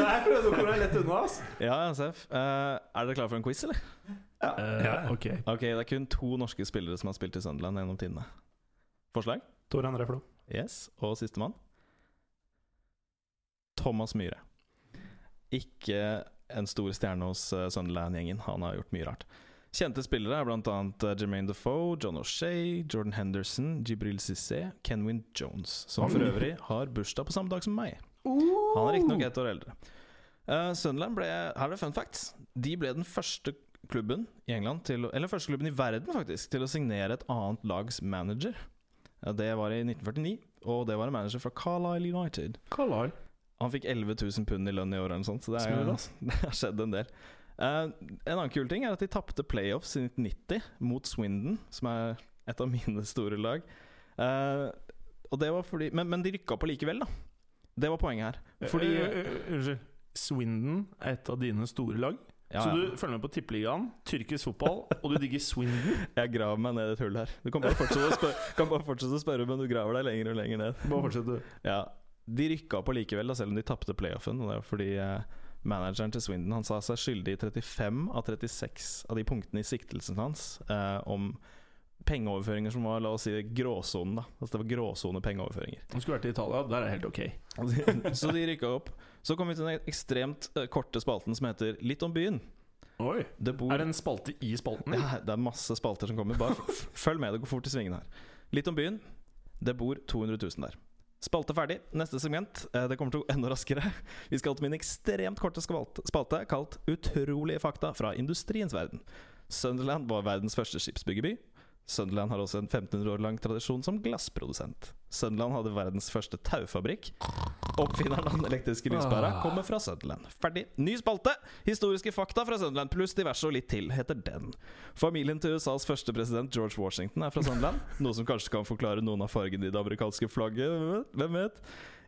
S1: Der prøvde du å komme deg lett unna, ass.
S5: Ja, Sef. Uh, er dere klare for en quiz, eller?
S1: ja, ok.
S5: Ok, det er kun to norske spillere som har spilt i Sunderland gjennom tidene. Forslag?
S3: Tor André Flo.
S5: Yes. Og sistemann? Thomas Myhre. Ikke en stor stjerne hos eh, Sunderland-gjengen. Han har gjort mye rart. Kjente spillere er bl.a. Jermaine Defoe, John O'Shay, Jordan Henderson, Jibril Cissé, Kenwin Jones, som for øvrig har bursdag på samme dag som meg. Han er riktignok ett år eldre. Uh, Sunderland ble Her er det fun facts. De ble den første klubben i England til Eller første klubben i verden, faktisk, til å signere et annet lags manager. Ja, det var i 1949, og det var en manager fra Carlisle United.
S1: Carlisle.
S5: Han fikk 11 000 pund i lønn i året, eller noe sånt, så det, er, [LAUGHS] det har skjedd en del. Eh, en annen kul ting er at de tapte playoffs i 1990 mot Swindon, som er et av mine store lag. Uh, og det var fordi, men, men de rykka på likevel, da. Det var poenget her. Fordi
S1: Eh, Unnskyld. Swindon er et av dine store lag?
S5: ja,
S1: Så du følger med på Tippeligaen, tyrkisk fotball, og du digger Swindon? [LAUGHS]
S5: Jeg graver meg ned i et hull her. Du kan bare fortsette å spørre, kan bare fortsette å spørre men du graver deg lenger og lenger ned.
S1: Bare fortsett, du.
S5: Ja, De rykka på likevel, da, selv om de tapte playoffen. Og det var fordi eh, manageren til Swindon Han sa seg skyldig i 35 av 36 av de punktene i siktelsen hans eh, om pengeoverføringer som var la oss si gråsonen. da Altså Det var gråsone pengeoverføringer.
S1: Han skulle vært i Italia, der er det helt ok. [LAUGHS]
S5: Så de rykka opp. Så kom vi til den ekstremt eh, korte spalten som heter Litt om byen.
S1: Oi.
S5: Det bor
S1: Er det en spalte i spalten?
S5: ja, Det er masse spalter som kommer. Bare følg med, det går fort i svingene her. Litt om byen. Det bor 200 000 der. Spalte ferdig. Neste segment. eh, Det kommer til å gå enda raskere. Vi skal til min ekstremt korte spalte, kalt 'Utrolige fakta fra industriens verden'. Sunderland var verdens første skipsbyggerby. Sunderland har også en 1500 år lang tradisjon som glassprodusent. Sunderland hadde verdens første taufabrikk. Oppfinneren av den elektriske lyspæra kommer fra Sunderland. Ferdig. Ny spalte! Historiske fakta fra Sunderland pluss diverse og litt til, heter den. Familien til USAs første president George Washington er fra Sunderland. [LAUGHS] Noe som kanskje kan forklare noen av fargene i det amerikanske flagget. Hvem vet?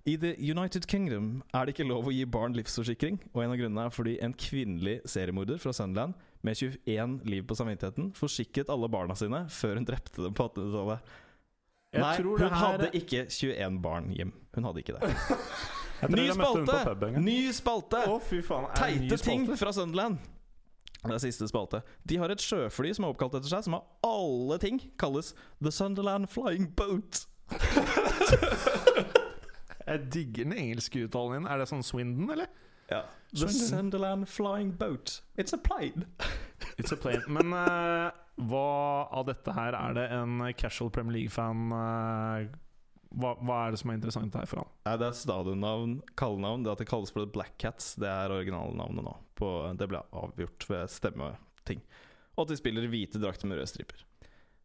S5: I The United Kingdom er det ikke lov å gi barn livsforsikring, og en av grunnene er fordi en kvinnelig seriemorder fra Sunderland med 21 liv på samvittigheten forsikret alle barna sine før hun drepte dem på 1800-tallet. Nei, hun
S1: her-
S5: hadde ikke 21 barn hjem. Hun hadde ikke det. [LAUGHS] Ny spalte! Ny spalte!
S1: Å, fy faen.
S5: Teite ting fra Sunderland. Det er siste spalte. De har et sjøfly som er oppkalt etter seg, som av alle ting kalles The Sunderland Flying Boat. [LAUGHS]
S1: Jeg digger den engelske uttalen din. Er det sånn Swindon, eller?
S5: Ja. The
S1: Sunderland.
S5: Flying Boat. It's a plane. [LAUGHS]
S1: It's a plane. Men uh, hva av dette her er det en casual Premier League-fan uh, hva, hva er det som er interessant her for han?
S5: Ja, det er stadionnavn, kallenavn. Det at det kalles for The Black Cats, det er originalnavnet nå. På, det ble avgjort ved stemmeting. Og at de spiller hvite drakter med røde striper.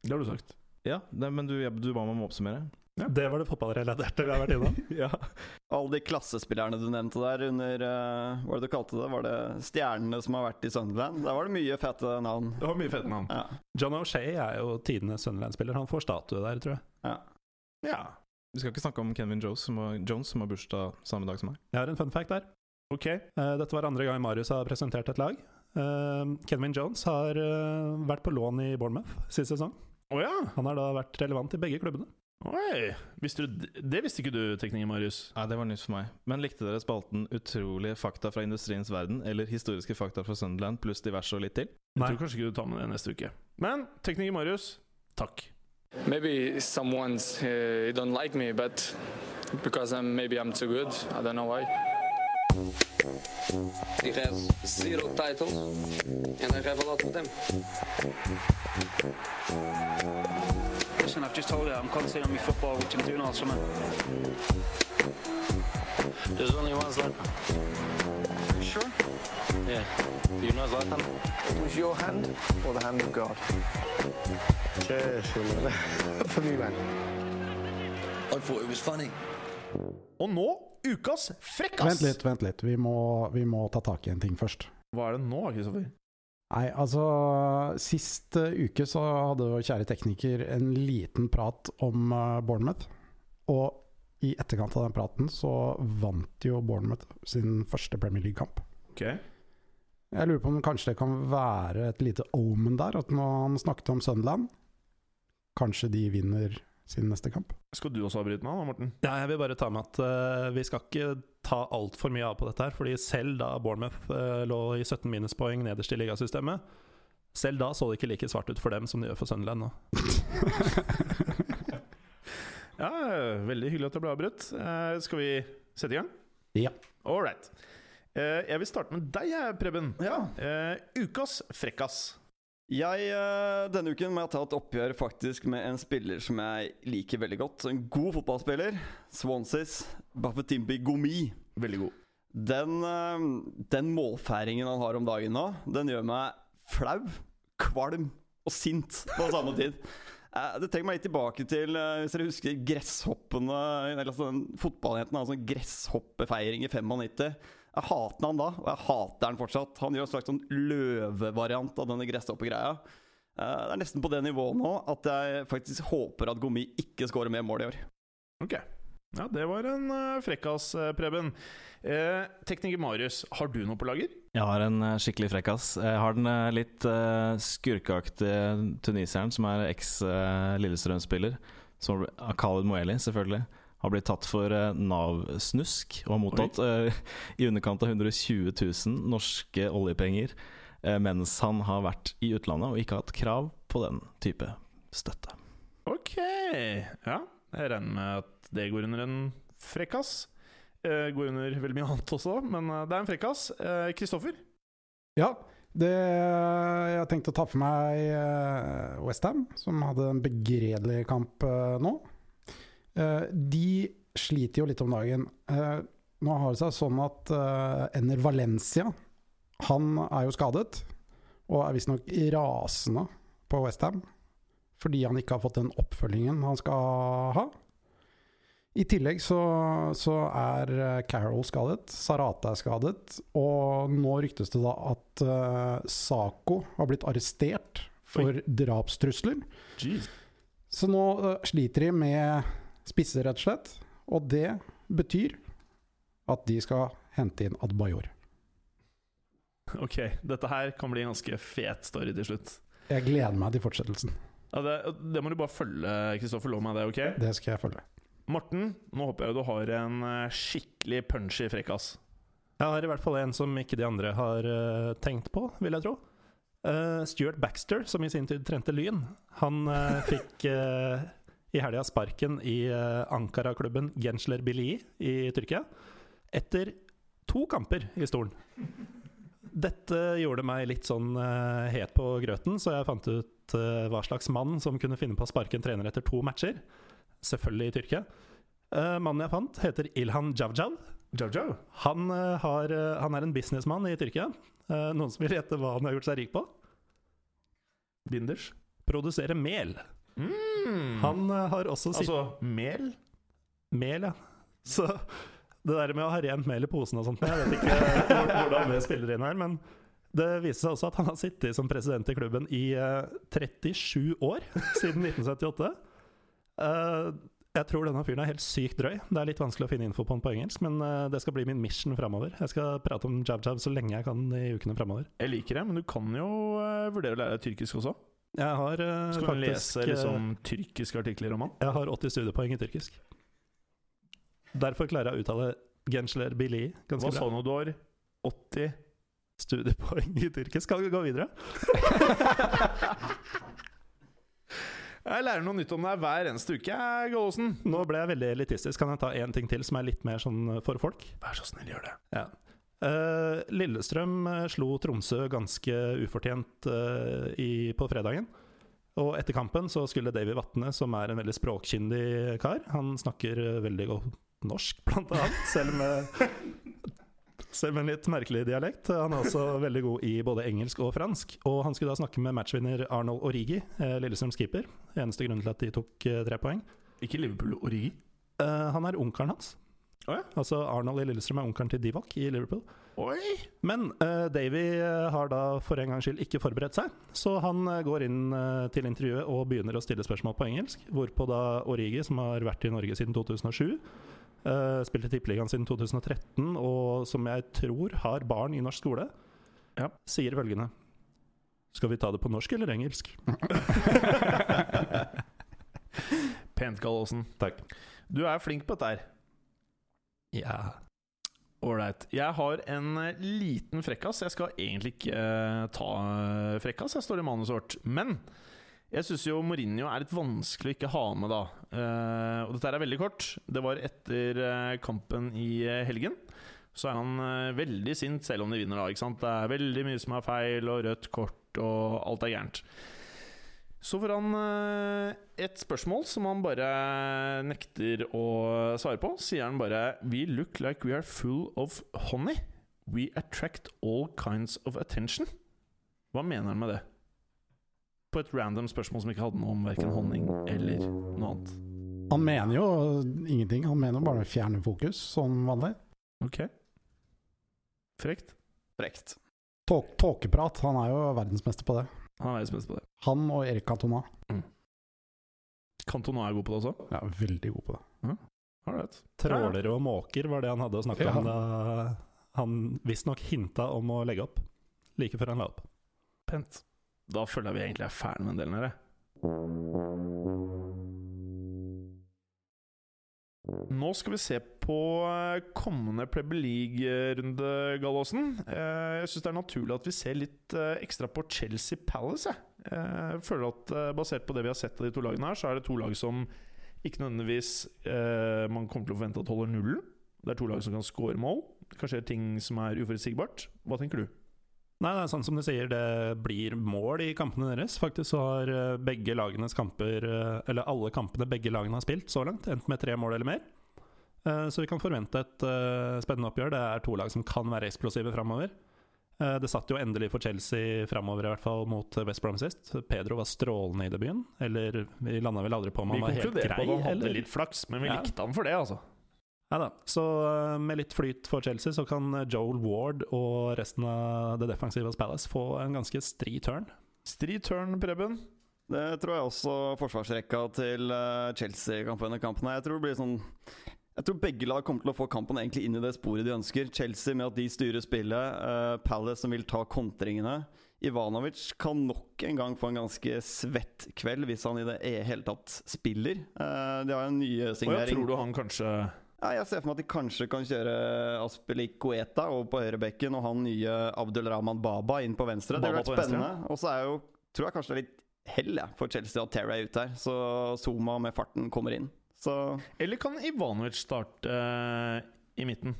S1: Det har du sagt.
S5: Ja, det, men du, du ba meg om å oppsummere.
S3: Det var det fotballrelaterte vi har vært innom. [LAUGHS]
S5: ja.
S2: Alle de klassespillerne du nevnte der under uh, Hva var det du kalte det? Var det stjernene som har vært i Sunderland? Der var det mye fete navn.
S1: Det var mye fete navn.
S2: Ja.
S3: John O'Shay er jo tidenes Sunderland-spiller. Han får statue der, tror jeg.
S2: ja.
S1: Ja.
S5: Vi skal ikke snakke om Kenvin Jones som har, Jones, som har bursdag samme dag som meg.
S3: Jeg har en fun fact der.
S1: Ok.
S3: Uh, dette var andre gang Marius har presentert et lag. Uh, Kenvin Jones har vært på lån i Bournemouth sist sesong.
S1: Oh, ja.
S3: Han har da vært relevant i begge klubbene.
S1: Oi! Visste du, det visste ikke du, tekniker Marius.
S5: Nei, det var nytt for meg. Men likte dere spalten 'Utrolige fakta fra industriens verden' eller 'Historiske fakta fra Sunderland' pluss diverse og litt til?
S3: Nei.
S1: Jeg tror kanskje ikke du tar med det neste uke. Men tekniker Marius, takk.
S6: Maybe someone's uh, don't like me, but because I'm maybe I'm too good. I don't know why.
S7: He has zero titles, and I have a lot of them.
S8: Listen, I've just told her I'm concentrating on my football, which I'm doing all summer.
S9: There's only one Zlatan.
S8: Sure?
S9: Yeah. Do you know Zlatan?
S10: It was your hand or the hand of God? [LAUGHS] For me, man.
S11: I thought it was funny.
S1: Og nå ukas frekkas!
S4: Vent litt, vent litt. Vi må, vi må ta tak i en ting først.
S1: Hva er det nå, Kristoffer?
S4: Nei, altså Sist eh, uke så hadde vår kjære tekniker en liten prat om eh, Bournemouth. Og i etterkant av den praten så vant jo Bournemouth sin første Premier League-kamp.
S1: Ok.
S4: Jeg lurer på om kanskje det kan være et lite omen der, at når han snakket om Sunderland Kanskje de vinner sin neste kamp.
S1: Skal du også avbryte meg, Morten?
S3: Ja, jeg vil bare ta med at uh, vi skal ikke ta altfor mye av på dette her. Fordi selv da Bournemouth eh, lå i 17 minuspoeng nederst i ligasystemet, selv da så det ikke like svart ut for dem som det gjør for Sunderland nå. [LAUGHS]
S1: Ja, veldig hyggelig at du ble avbrutt. Eh, skal vi sette i gang?
S4: Ja.
S1: All right. Eh, jeg vil starte med deg, Preben.
S2: Ja.
S1: Eh, ukas frekkas.
S2: Jeg, eh, denne uken må jeg ta et oppgjør faktisk med en spiller som jeg liker veldig godt. En god fotballspiller. Swanseys Bafetimbi Gomi.
S1: Veldig god.
S2: Den, eh, den målfeiringen han har om dagen nå, den gjør meg flau, kvalm og sint på samme tid. Eh, Det trekker meg litt tilbake til Hvis dere husker gresshoppene Eller altså den fotballjenten hadde sånn gresshoppefeiring i 95. Jeg hater han da, og jeg hater han fortsatt. Han gjør en slags sånn løvevariant av denne gresshoppegreia. Eh, Det er nesten på det nivået nå at jeg faktisk håper at Gomi ikke skårer mer mål i år.
S1: Ok. Ja, det var en eh, frekkas, eh, Preben. Eh, tekniker Marius, har du noe på lager?
S5: Jeg har en skikkelig frekkas. Jeg har den litt uh, skurkeaktige tuniseren som er eks-Lillestrøm-spiller. som Khaled Moeli, selvfølgelig. Har blitt tatt for eh, Nav-snusk og har mottatt uh, i underkant av 120 000 norske oljepenger uh, mens han har vært i utlandet og ikke hatt krav på den type støtte.
S1: Ok. Ja, jeg regner med at det går under en frekkas. Uh, går under veldig mye annet også, men det er en frekkas. Kristoffer?
S4: Ja, det, jeg tenkte å ta for meg Westham, som hadde en begredelig kamp nå. Eh, de sliter jo litt om dagen. Eh, nå har det seg sånn at uh, Ener Valencia Han er jo skadet, og er visstnok rasende på Westham fordi han ikke har fått den oppfølgingen han skal ha. I tillegg så, så er Carol skadet, Sarata er skadet, og nå ryktes det da at uh, Saco har blitt arrestert for drapstrusler.
S1: Jeez.
S4: Så nå uh, sliter de med spisser, rett og slett, og det betyr at de skal hente inn Adbayor.
S1: Ok, dette her kan bli en ganske fet story til slutt.
S4: Jeg gleder meg til fortsettelsen.
S1: Ja, det, det må du bare følge, Kristoffer. Lov meg det, ok?
S4: Det skal jeg følge.
S1: Morten, nå håper jeg du har en eh, skikkelig punchy frekkas.
S3: Jeg har i hvert fall en som ikke de andre har uh, tenkt på, vil jeg tro. Uh, Stuart Baxter, som i sin tid trente Lyn, han uh, fikk i helga sparken i eh, Ankara-klubben Gensler Bili i Tyrkia etter to kamper i stolen. Dette gjorde meg litt sånn eh, het på grøten, så jeg fant ut eh, hva slags mann som kunne finne på å sparke en trener etter to matcher. Selvfølgelig i Tyrkia. Mannen jeg fant, heter Ilhan Javjav.
S1: Jojo?
S3: Han, har, han er en businessmann i Tyrkia. Noen som vil gjette hva han har gjort seg rik på?
S1: Binders?
S3: Produsere mel.
S1: Mm.
S3: Han eh, har også sitt
S1: Altså mel?
S3: mel, ja. Så det der med å ha rent mel i posen og sånt Jeg vet ikke hvordan det spiller inn her, men det viser seg også at han har sittet som president i klubben i eh, 37 år, siden 1978. Eh, jeg tror denne fyren er helt sykt drøy. Det er litt vanskelig å finne info på han på engelsk, men eh, det skal bli min mission framover. Jeg skal prate om Jab Jab så lenge jeg kan i ukene framover.
S1: Jeg liker det, men du kan jo eh, vurdere å lære deg tyrkisk også.
S3: Jeg har uh,
S1: Skal du lese
S3: eh,
S1: liksom tyrkiske artikler om han?
S3: Jeg har 80 studiepoeng i tyrkisk. Derfor klarer jeg å uttale Gensler Bili ganske
S1: Hva sa
S3: bra.
S1: du nå? Du har 80
S3: Studiepoeng i tyrkisk. Skal vi gå videre? [LAUGHS]
S1: Jeg lærer noe nytt om deg hver eneste uke, Gåsen.
S3: Nå ble jeg veldig elitistisk. Kan jeg ta én ting til som er litt mer sånn for folk?
S1: Vær så snill, gjør det.
S3: Ja. Eh, Lillestrøm eh, slo Tromsø ganske ufortjent eh, i, på fredagen. Og etter kampen så skulle Davy Vatne, som er en veldig språkkyndig kar Han snakker veldig godt norsk, blant annet, selv med, [LAUGHS] selv med en litt merkelig dialekt. Han er også veldig god i både engelsk og fransk. Og han skulle da snakke med matchvinner Arnold Origi, Lillestrøms keeper. Eneste grunnen til at de tok tre poeng.
S1: Ikke Liverpool Origi.
S3: Han er onkelen hans.
S1: Å ja.
S3: Altså Arnold i Lillestrøm er onkelen til Divok i Liverpool.
S1: Oi!
S3: Men uh, Davy eh, har da for en gangs skyld ikke forberedt seg, så han eh, går inn uh, til intervjuet og begynner å stille spørsmål på engelsk. Hvorpå da Origi, som har vært i Norge siden 2007, uh, spilte Tippeligaen siden 2013, og som jeg tror har barn i norsk skole,
S1: Ja.
S3: sier følgende Skal vi ta det på norsk eller engelsk? [LAUGHS]
S1: Pent, Karl Aasen.
S3: Takk.
S1: Du er flink på dette her.
S3: Ja.
S1: Ålreit. Jeg har en eh, liten frekkas. Jeg skal egentlig ikke uh, ta eh, frekkas, jeg står i manuset vårt. Men jeg syns jo Mourinho er litt vanskelig å ikke ha med, da. Uh, og dette er veldig kort. Det var etter uh, kampen i helgen. Så er han veldig sint selv om de vinner, da. Det er veldig mye som er feil, og rødt kort, og alt er gærent. Så får han eh, et spørsmål som han bare nekter å svare på. Sier han bare We look like we are full of honey. We attract all kinds of attention. Hva mener han med det? På et random spørsmål som ikke hadde noe om verken honning eller noe annet.
S4: Han mener jo ingenting. Han mener bare å fjerne fokus, som vanlig.
S1: Ok. Frekt.
S2: Frekt.
S4: Tåkeprat. Han er jo verdensmester på det.
S1: Han er verdensmester på det.
S4: Han og Erik Cantona.
S1: Cantona er god på det også.
S4: Ja, veldig god på det.
S1: Alright.
S3: Trålere og måker var det han hadde å snakke
S4: Ja.
S3: om da han visstnok hinta om å legge opp. Like før han la opp.
S1: Pent. Da føler jeg vi egentlig er ferdig med den delen her. Nå skal vi se på eh, kommende Premier League-runde, Gallåsen. Eh, Jeg syns det er naturlig at vi ser litt eh, ekstra på Chelsea Palace. jeg. Føler at Basert på det vi har sett av de to lagene her, så er det to lag som ikke nødvendigvis man kommer til å forvente at holder nullen. Det er to lag som kan score mål. Det kan skje ting som er uforutsigbart. Hva tenker du?
S3: Nei, det er sånn som du sier, det blir mål i kampene deres. Faktisk så har eh, begge lagenes kamper, eh, eller alle kampene begge lagene har spilt så langt, endt med tre mål eller mer. Eh, Så vi kan forvente et spennende oppgjør. Det er to lag som kan være eksplosive framover. Det satt jo endelig for Chelsea framover, i hvert fall mot West Brom sist. Pedro var strålende i debuten. Eller vi landa vel aldri på om han var helt grei.
S1: Vi konkluderte på at han hadde
S3: eller?
S1: litt flaks, men vi
S3: Ja.
S1: likte han for det, altså.
S3: Ja da. Så eh, med litt flyt for Chelsea, så kan Joel Ward og resten av det defensive hos Palace få en ganske stri turn.
S1: Stri turn, Preben.
S2: Det tror jeg også forsvarsrekka til eh, Chelsea kan få under kampen. Jeg tror det blir sånn Jeg tror begge lag kommer til å få kampen egentlig inn i det sporet de ønsker. Chelsea med at de styrer spillet. eh, Palace som vil ta kontringene. Ivanovic kan nok en gang få en ganske svett kveld hvis han i det e- hele tatt spiller. De har en ny signering.
S1: Og jeg tror du han kanskje
S2: Ja, jeg ser for meg at de kanskje kan kjøre Aspelik Goeta over på høyrebekken og han nye Abdulrahman Baba inn på venstre. Det
S1: Baba
S2: er blir spennende. Og så er jo, tror jeg kanskje det er litt hell for Chelsea at Terry er ute her. Så Zuma med farten kommer inn. Så
S1: Eller kan Ivanovic starte uh, i midten?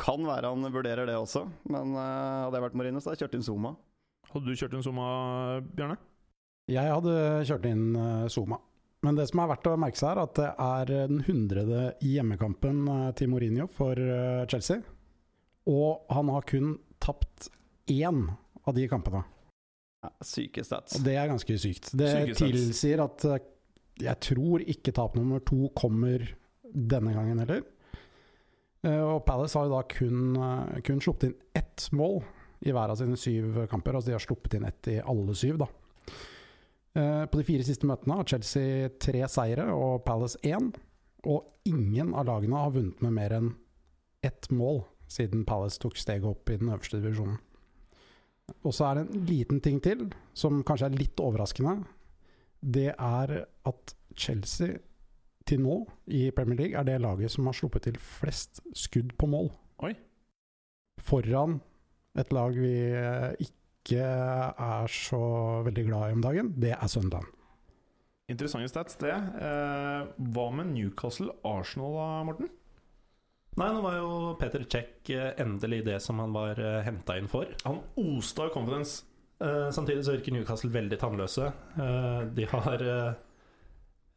S2: kan være han vurderer det også. Men uh, hadde jeg vært Marino, så hadde jeg kjørt inn Zuma.
S1: Hadde du kjørt inn Zuma, Bjørne?
S4: Jeg hadde kjørt inn eh, Zuma. Men det som er verdt å merke seg, er at det er den hundrede hjemmekampen eh, til Mourinho for eh, Chelsea. Og han har kun tapt én av de kampene.
S2: Ja, syke stats.
S4: Og det er ganske sykt. Det tilsier at eh, jeg tror ikke tap nummer to kommer denne gangen heller. Og Palace har jo da kun, kun sluppet inn ett mål i hver av sine syv kamper. Altså de har sluppet inn ett i alle syv, da. Eh, På de fire siste møtene har Chelsea tre seire og Palace én. Og ingen av lagene har vunnet med mer enn ett mål siden Palace tok steget opp i den øverste divisjonen. Og så er det en liten ting til, som kanskje er litt overraskende. Det er at Chelsea til nå i Premier League er det laget som har sluppet til flest skudd på mål.
S1: Oi.
S4: Foran et lag vi eh, ikke er så veldig glad i om dagen. Det er søndagen.
S1: Interessante stats, det. Eh, hva med Newcastle-Arsenal, da, Morten?
S3: Nei, nå var jo Peter Cech eh, endelig det som han var uh, henta inn for.
S1: Han oste av confidence.
S3: Eh, samtidig så virker Newcastle veldig tannløse. Eh, de har eh,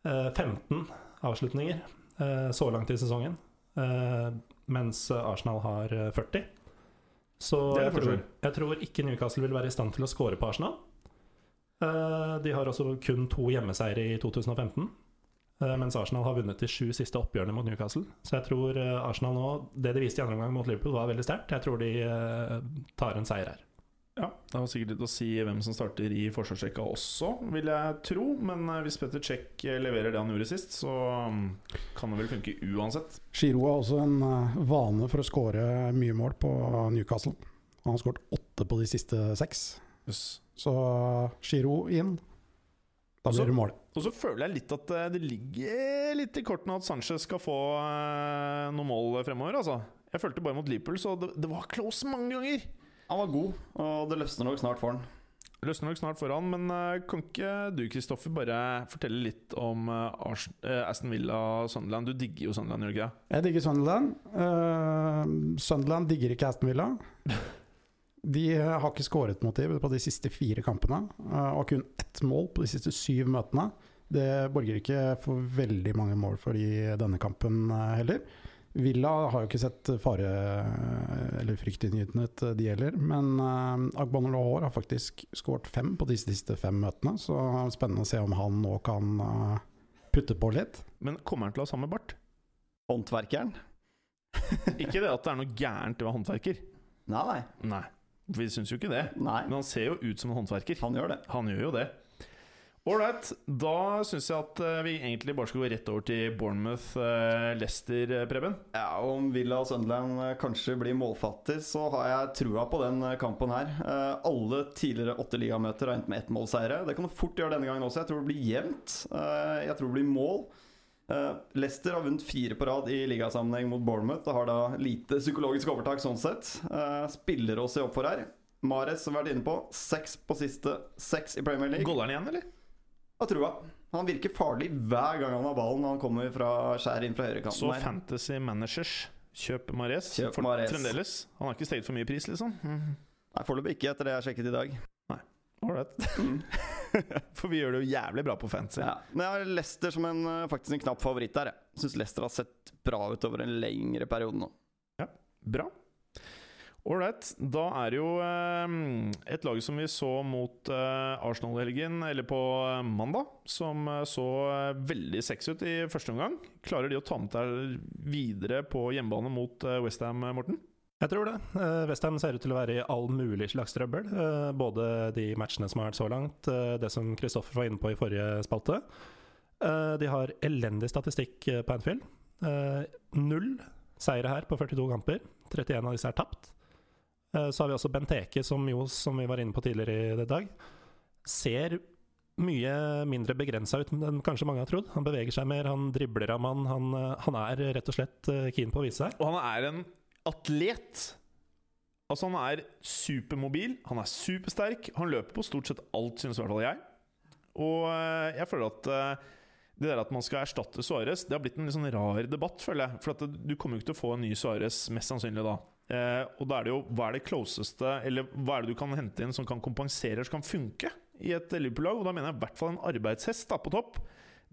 S3: eh, 15 avslutninger eh, så langt i sesongen, eh, mens Arsenal har eh, 40. Så jeg tror, jeg tror ikke Newcastle vil være i stand til å score på Arsenal. Eh, de har også kun to hjemmeseiere i 2015. eh, Mens Arsenal har vunnet de sju siste oppgjørene mot Newcastle. Så jeg tror eh, Arsenal nå Det de viste i andre omgang mot Liverpool, var veldig sterkt. Jeg tror de tar en seier her.
S1: Ja, Det har sikkert litt å si hvem som starter i forsvarsrekka også, vil jeg tro. Men eh, hvis Petter Czech leverer det han gjorde sist, så mm, kan det vel funke uansett.
S4: Giro har også en eh, vane for å skåre mye mål på Newcastle. Han har skåret åtte på de siste seks. Så Giro inn. Da blir det mål.
S1: Og så føler jeg litt at eh, det ligger litt i kortene at Sanchez skal få eh, noen mål fremover, altså. Jeg følte bare mot Liverpool, så det, det var close mange ganger.
S2: Han var god, og det løsner nok snart for han.
S1: Løsner nok snart for han, men eh, kan ikke du, Kristoffer, bare fortelle litt om eh, eh, Aston Villa Sunderland? Du digger jo Sunderland, gjør du ikke? det?
S4: Jeg digger Sunderland. Uh, Sunderland digger ikke Aston Villa. De har ikke skåret mot dem på de siste fire kampene, uh, og kun ett mål på de siste syv møtene. Det borger ikke for veldig mange mål for de i denne kampen heller. Villa har jo ikke sett fare eller fryktinngytende ut, de heller. Men uh, Agbon Lahore har faktisk skåret fem på de siste fem møtene, så spennende å se om han nå kan uh, putte på litt.
S1: Men kommer han til å ha samme bart?
S2: Håndverkeren? [LAUGHS]
S1: Ikke det at det er noe gærent ved håndverker.
S2: Nei, nei.
S1: Nei, vi syns jo ikke det.
S2: nei.
S1: Men han ser jo ut som en håndverker.
S2: Han gjør det.
S1: Han gjør jo det. Ålreit, da syns jeg at eh, vi egentlig bare skal gå rett over til Bournemouth-Lester, Preben.
S2: Ja, Om Villa og Sunderland eh, kanskje blir målfattig, så har jeg trua på den eh, kampen her. Eh, alle tidligere åtte ligamøter har endt med ettmålseiere. Det kan du fort gjøre denne gangen også. Jeg tror det blir jevnt. Eh, jeg tror det blir mål. Eh, Leicester har vunnet fire på rad i ligasammenheng mot Bournemouth. Det har da lite psykologisk overtak sånn sett. Spiller å se opp for her. Mares, som har vært inne på, seks på siste seks i Premier League.
S1: Goller han igjen, eller?
S2: Har trua. Han virker farlig hver gang han har ballen når han kommer fra skjær inn fra høyrekanten.
S1: Så
S2: her.
S1: Fantasy Managers. Kjøp Mares.
S2: Kjøp
S1: For-
S2: Mahrez.
S1: Fremdeles. Han har ikke steget for mye pris, liksom. Mm.
S2: Nei, foreløpig ikke, etter det jeg har sjekket i dag.
S1: Nei, Ålreit. [LAUGHS] For vi gjør det jo jævlig bra på fantasy.
S2: Ja. Men jeg har Leicester som en, eh, faktisk en knapp favoritt der. Jeg syns Leicester har sett bra ut over en lengre periode nå.
S1: Ja, Bra. Ålreit. Da er det jo eh, et lag som vi så mot eh, Arsenal i helgen, eller på eh, mandag, som så veldig sexy ut i første omgang. Klarer de å ta med seg videre på hjemmebane mot Westham, Morten?
S3: Jeg tror det. Westham ser ut til å være i all mulig slags trøbbel. Både de matchene som har vært så langt, det som Kristoffer var inne på i forrige spalte. De har elendig statistikk på Anfield. Null seire her på 42 kamper. 31 av disse er tapt. Eh, så har vi også Benteke, som jo, som vi var inne på tidligere i dag, ser mye mindre begrensa ut enn kanskje mange har trodd. Han beveger seg mer, han dribler av mann. Han, eh, han er rett og slett eh, keen på å vise seg.
S1: Og han er en atlet. Altså Han er supermobil, han er supersterk. Han løper på stort sett alt, synes i hvert fall jeg. Og jeg føler at det der at man skal erstatte Suárez, det har blitt en litt sånn rar debatt, føler jeg. For du kommer jo ikke til å få en ny Suárez, mest sannsynlig da. Eh, og da er det jo hva er det closeste Eller hva er det du kan hente inn som kan kompensere, som kan funke i et Liverpool-lag? Og da mener jeg i hvert fall en arbeidshest da på topp.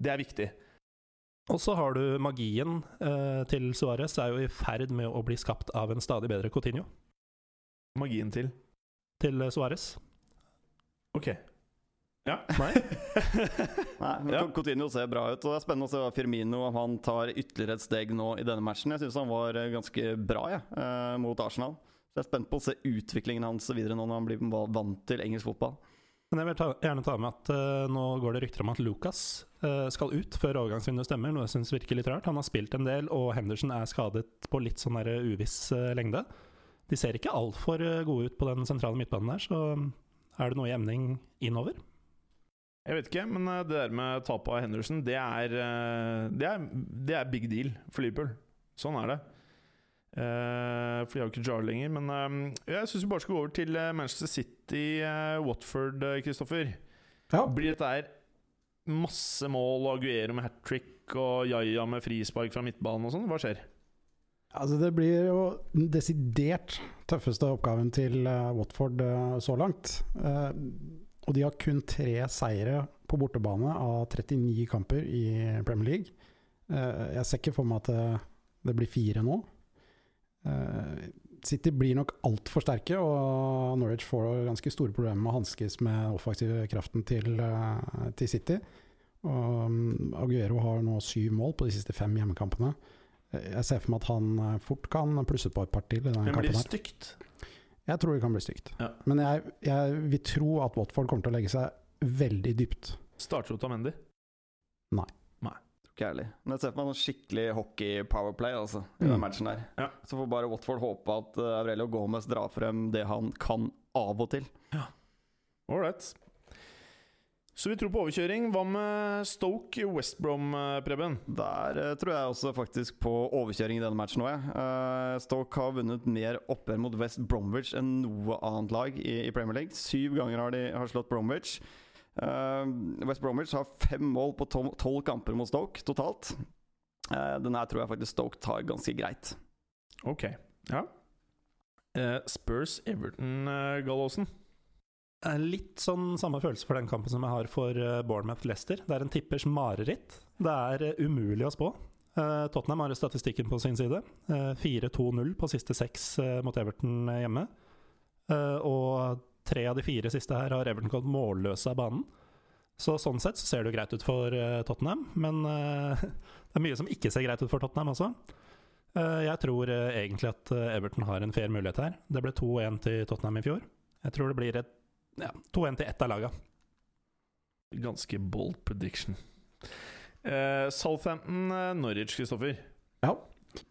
S1: Det er viktig.
S3: Og så har du magien eh, til Suárez, er jo i ferd med å bli skapt av en stadig bedre Coutinho.
S1: Magien til
S3: Til eh, Suárez.
S1: Ok. Ja.
S3: Nei? [LAUGHS]
S2: Nei, men
S1: Ja.
S2: Coutinho ser bra ut, og det er spennende å se hva Firmino om han tar ytterligere et steg nå i denne matchen. Jeg syns han var eh, ganske bra jeg, eh, mot Arsenal. Så jeg er spent på å se utviklingen hans videre nå når han blir vant til engelsk fotball.
S3: Men jeg vil ta, gjerne ta med at uh, nå går det rykter om at Lucas uh, skal ut før overgangsvinduet stemmer, noe jeg syns virker litt rart. Han har spilt en del, og Henderson er skadet på litt sånn der uviss uh, lengde. de ser ikke altfor gode ut på den sentrale midtbanen der, så er det noe i emning innover?
S1: Jeg vet ikke, men eh, det der med tapet av Henderson, det er, eh, det er, det er big deal for Liverpool. Sånn er det. Eh, for de har jo ikke Jar lenger. Men jeg syns vi bare skal gå over til Manchester City-Watford, Kristoffer.
S4: Ja.
S1: Blir dette her masse mål og Aguero med hat trick og Jaja med frispark fra midtbanen og sånn? Hva skjer?
S4: Altså Det blir jo den desidert tøffeste oppgaven til Watford så langt. Og de har kun tre seire på bortebane av 39 kamper i Premier League. Eh, jeg ser ikke for meg at det, blir fire nå. Eh, City blir nok altfor sterke, og Norwich får ganske store problemer med å hanskes med offensive kraften til, eh, til City. Og um, Aguero har nå syv mål på de siste fem hjemmekampene. Jeg ser for meg at han fort kan plusse på et par til. i denne
S1: blir
S4: kampen
S1: det
S4: her.
S1: stygt?
S4: Jeg tror det kan bli stygt.
S1: Ja.
S4: Men jeg, jeg vil tro at Watford kommer til å legge seg veldig dypt.
S1: Starter Mendy?
S4: Nei.
S2: Nei. Kjærlig. Men jeg ser for meg noen skikkelig hockey-powerplay altså, i
S4: Mm.
S2: den matchen der.
S1: Ja.
S2: Så får bare Watford håpe at uh, Aurelio Gomez drar frem det han kan av og til. Ja.
S1: Ålreit. Så vi tror på overkjøring. Hva med Stoke West Brom, eh, Preben?
S2: Der eh, tror jeg også faktisk på overkjøring i denne matchen òg. Uh, Stoke har vunnet mer oppgjør mot West Bromwich enn noe annet lag i, i Premier League. Syv ganger har de har slått Bromwich. Eh, West Bromwich har fem mål på tol- tolv kamper mot Stoke totalt. Uh, den her tror jeg faktisk Stoke tar ganske greit.
S1: Ok. Ja. Eh, Spurs Everton, Gallåsen.
S3: Eh, Litt sånn samme følelse for den kampen som jeg har for eh, Bournemouth-Leicester. Det er en tippers mareritt. Det er eh, umulig å spå. Tottenham har statistikken på sin side. Eh, 4-2-0 på siste seks mot Everton hjemme. Og tre av de fire siste her har Everton gått målløse av banen. Så sånn sett så ser det jo greit ut for Tottenham, men [LAUGHS] det er mye som ikke ser greit ut for Tottenham også. Jeg tror egentlig at Everton har en fair mulighet her. Det ble 2-1 til Tottenham i fjor. Jeg tror det blir et ja, 2-1 til ett av laga.
S1: Ganske bold prediction. Uh, Southampton, uh, Norwich, Kristoffer.
S4: Ja.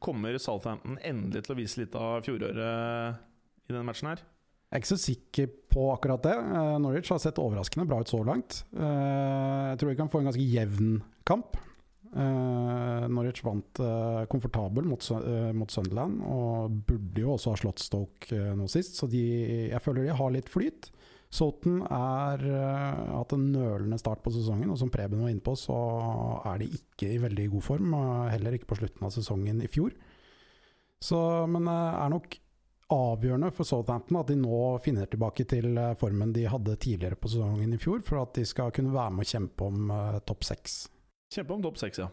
S1: Kommer Southampton endelig til å vise litt av fjoråret i denne matchen her?
S4: Jeg er ikke så sikker på akkurat det. Uh, Norwich har sett overraskende bra ut så langt. Eh, jeg tror vi kan få en ganske jevn kamp. Eh, Norwich vant eh, komfortabel mot, eh, mot Sunderland, og burde jo også ha slått Stoke eh, nå sist, så de, jeg føler de har litt flyt. Soton har hatt en nølende start på sesongen, og som Preben var inne på, så er de ikke i veldig god form. Heller ikke på slutten av sesongen i fjor. Så, men det er nok avgjørende for Southampton at de nå finner tilbake til eh, formen de hadde tidligere på sesongen i fjor, for at de skal kunne være med å kjempe om eh, topp seks.
S1: Kjempe om topp seks, ja.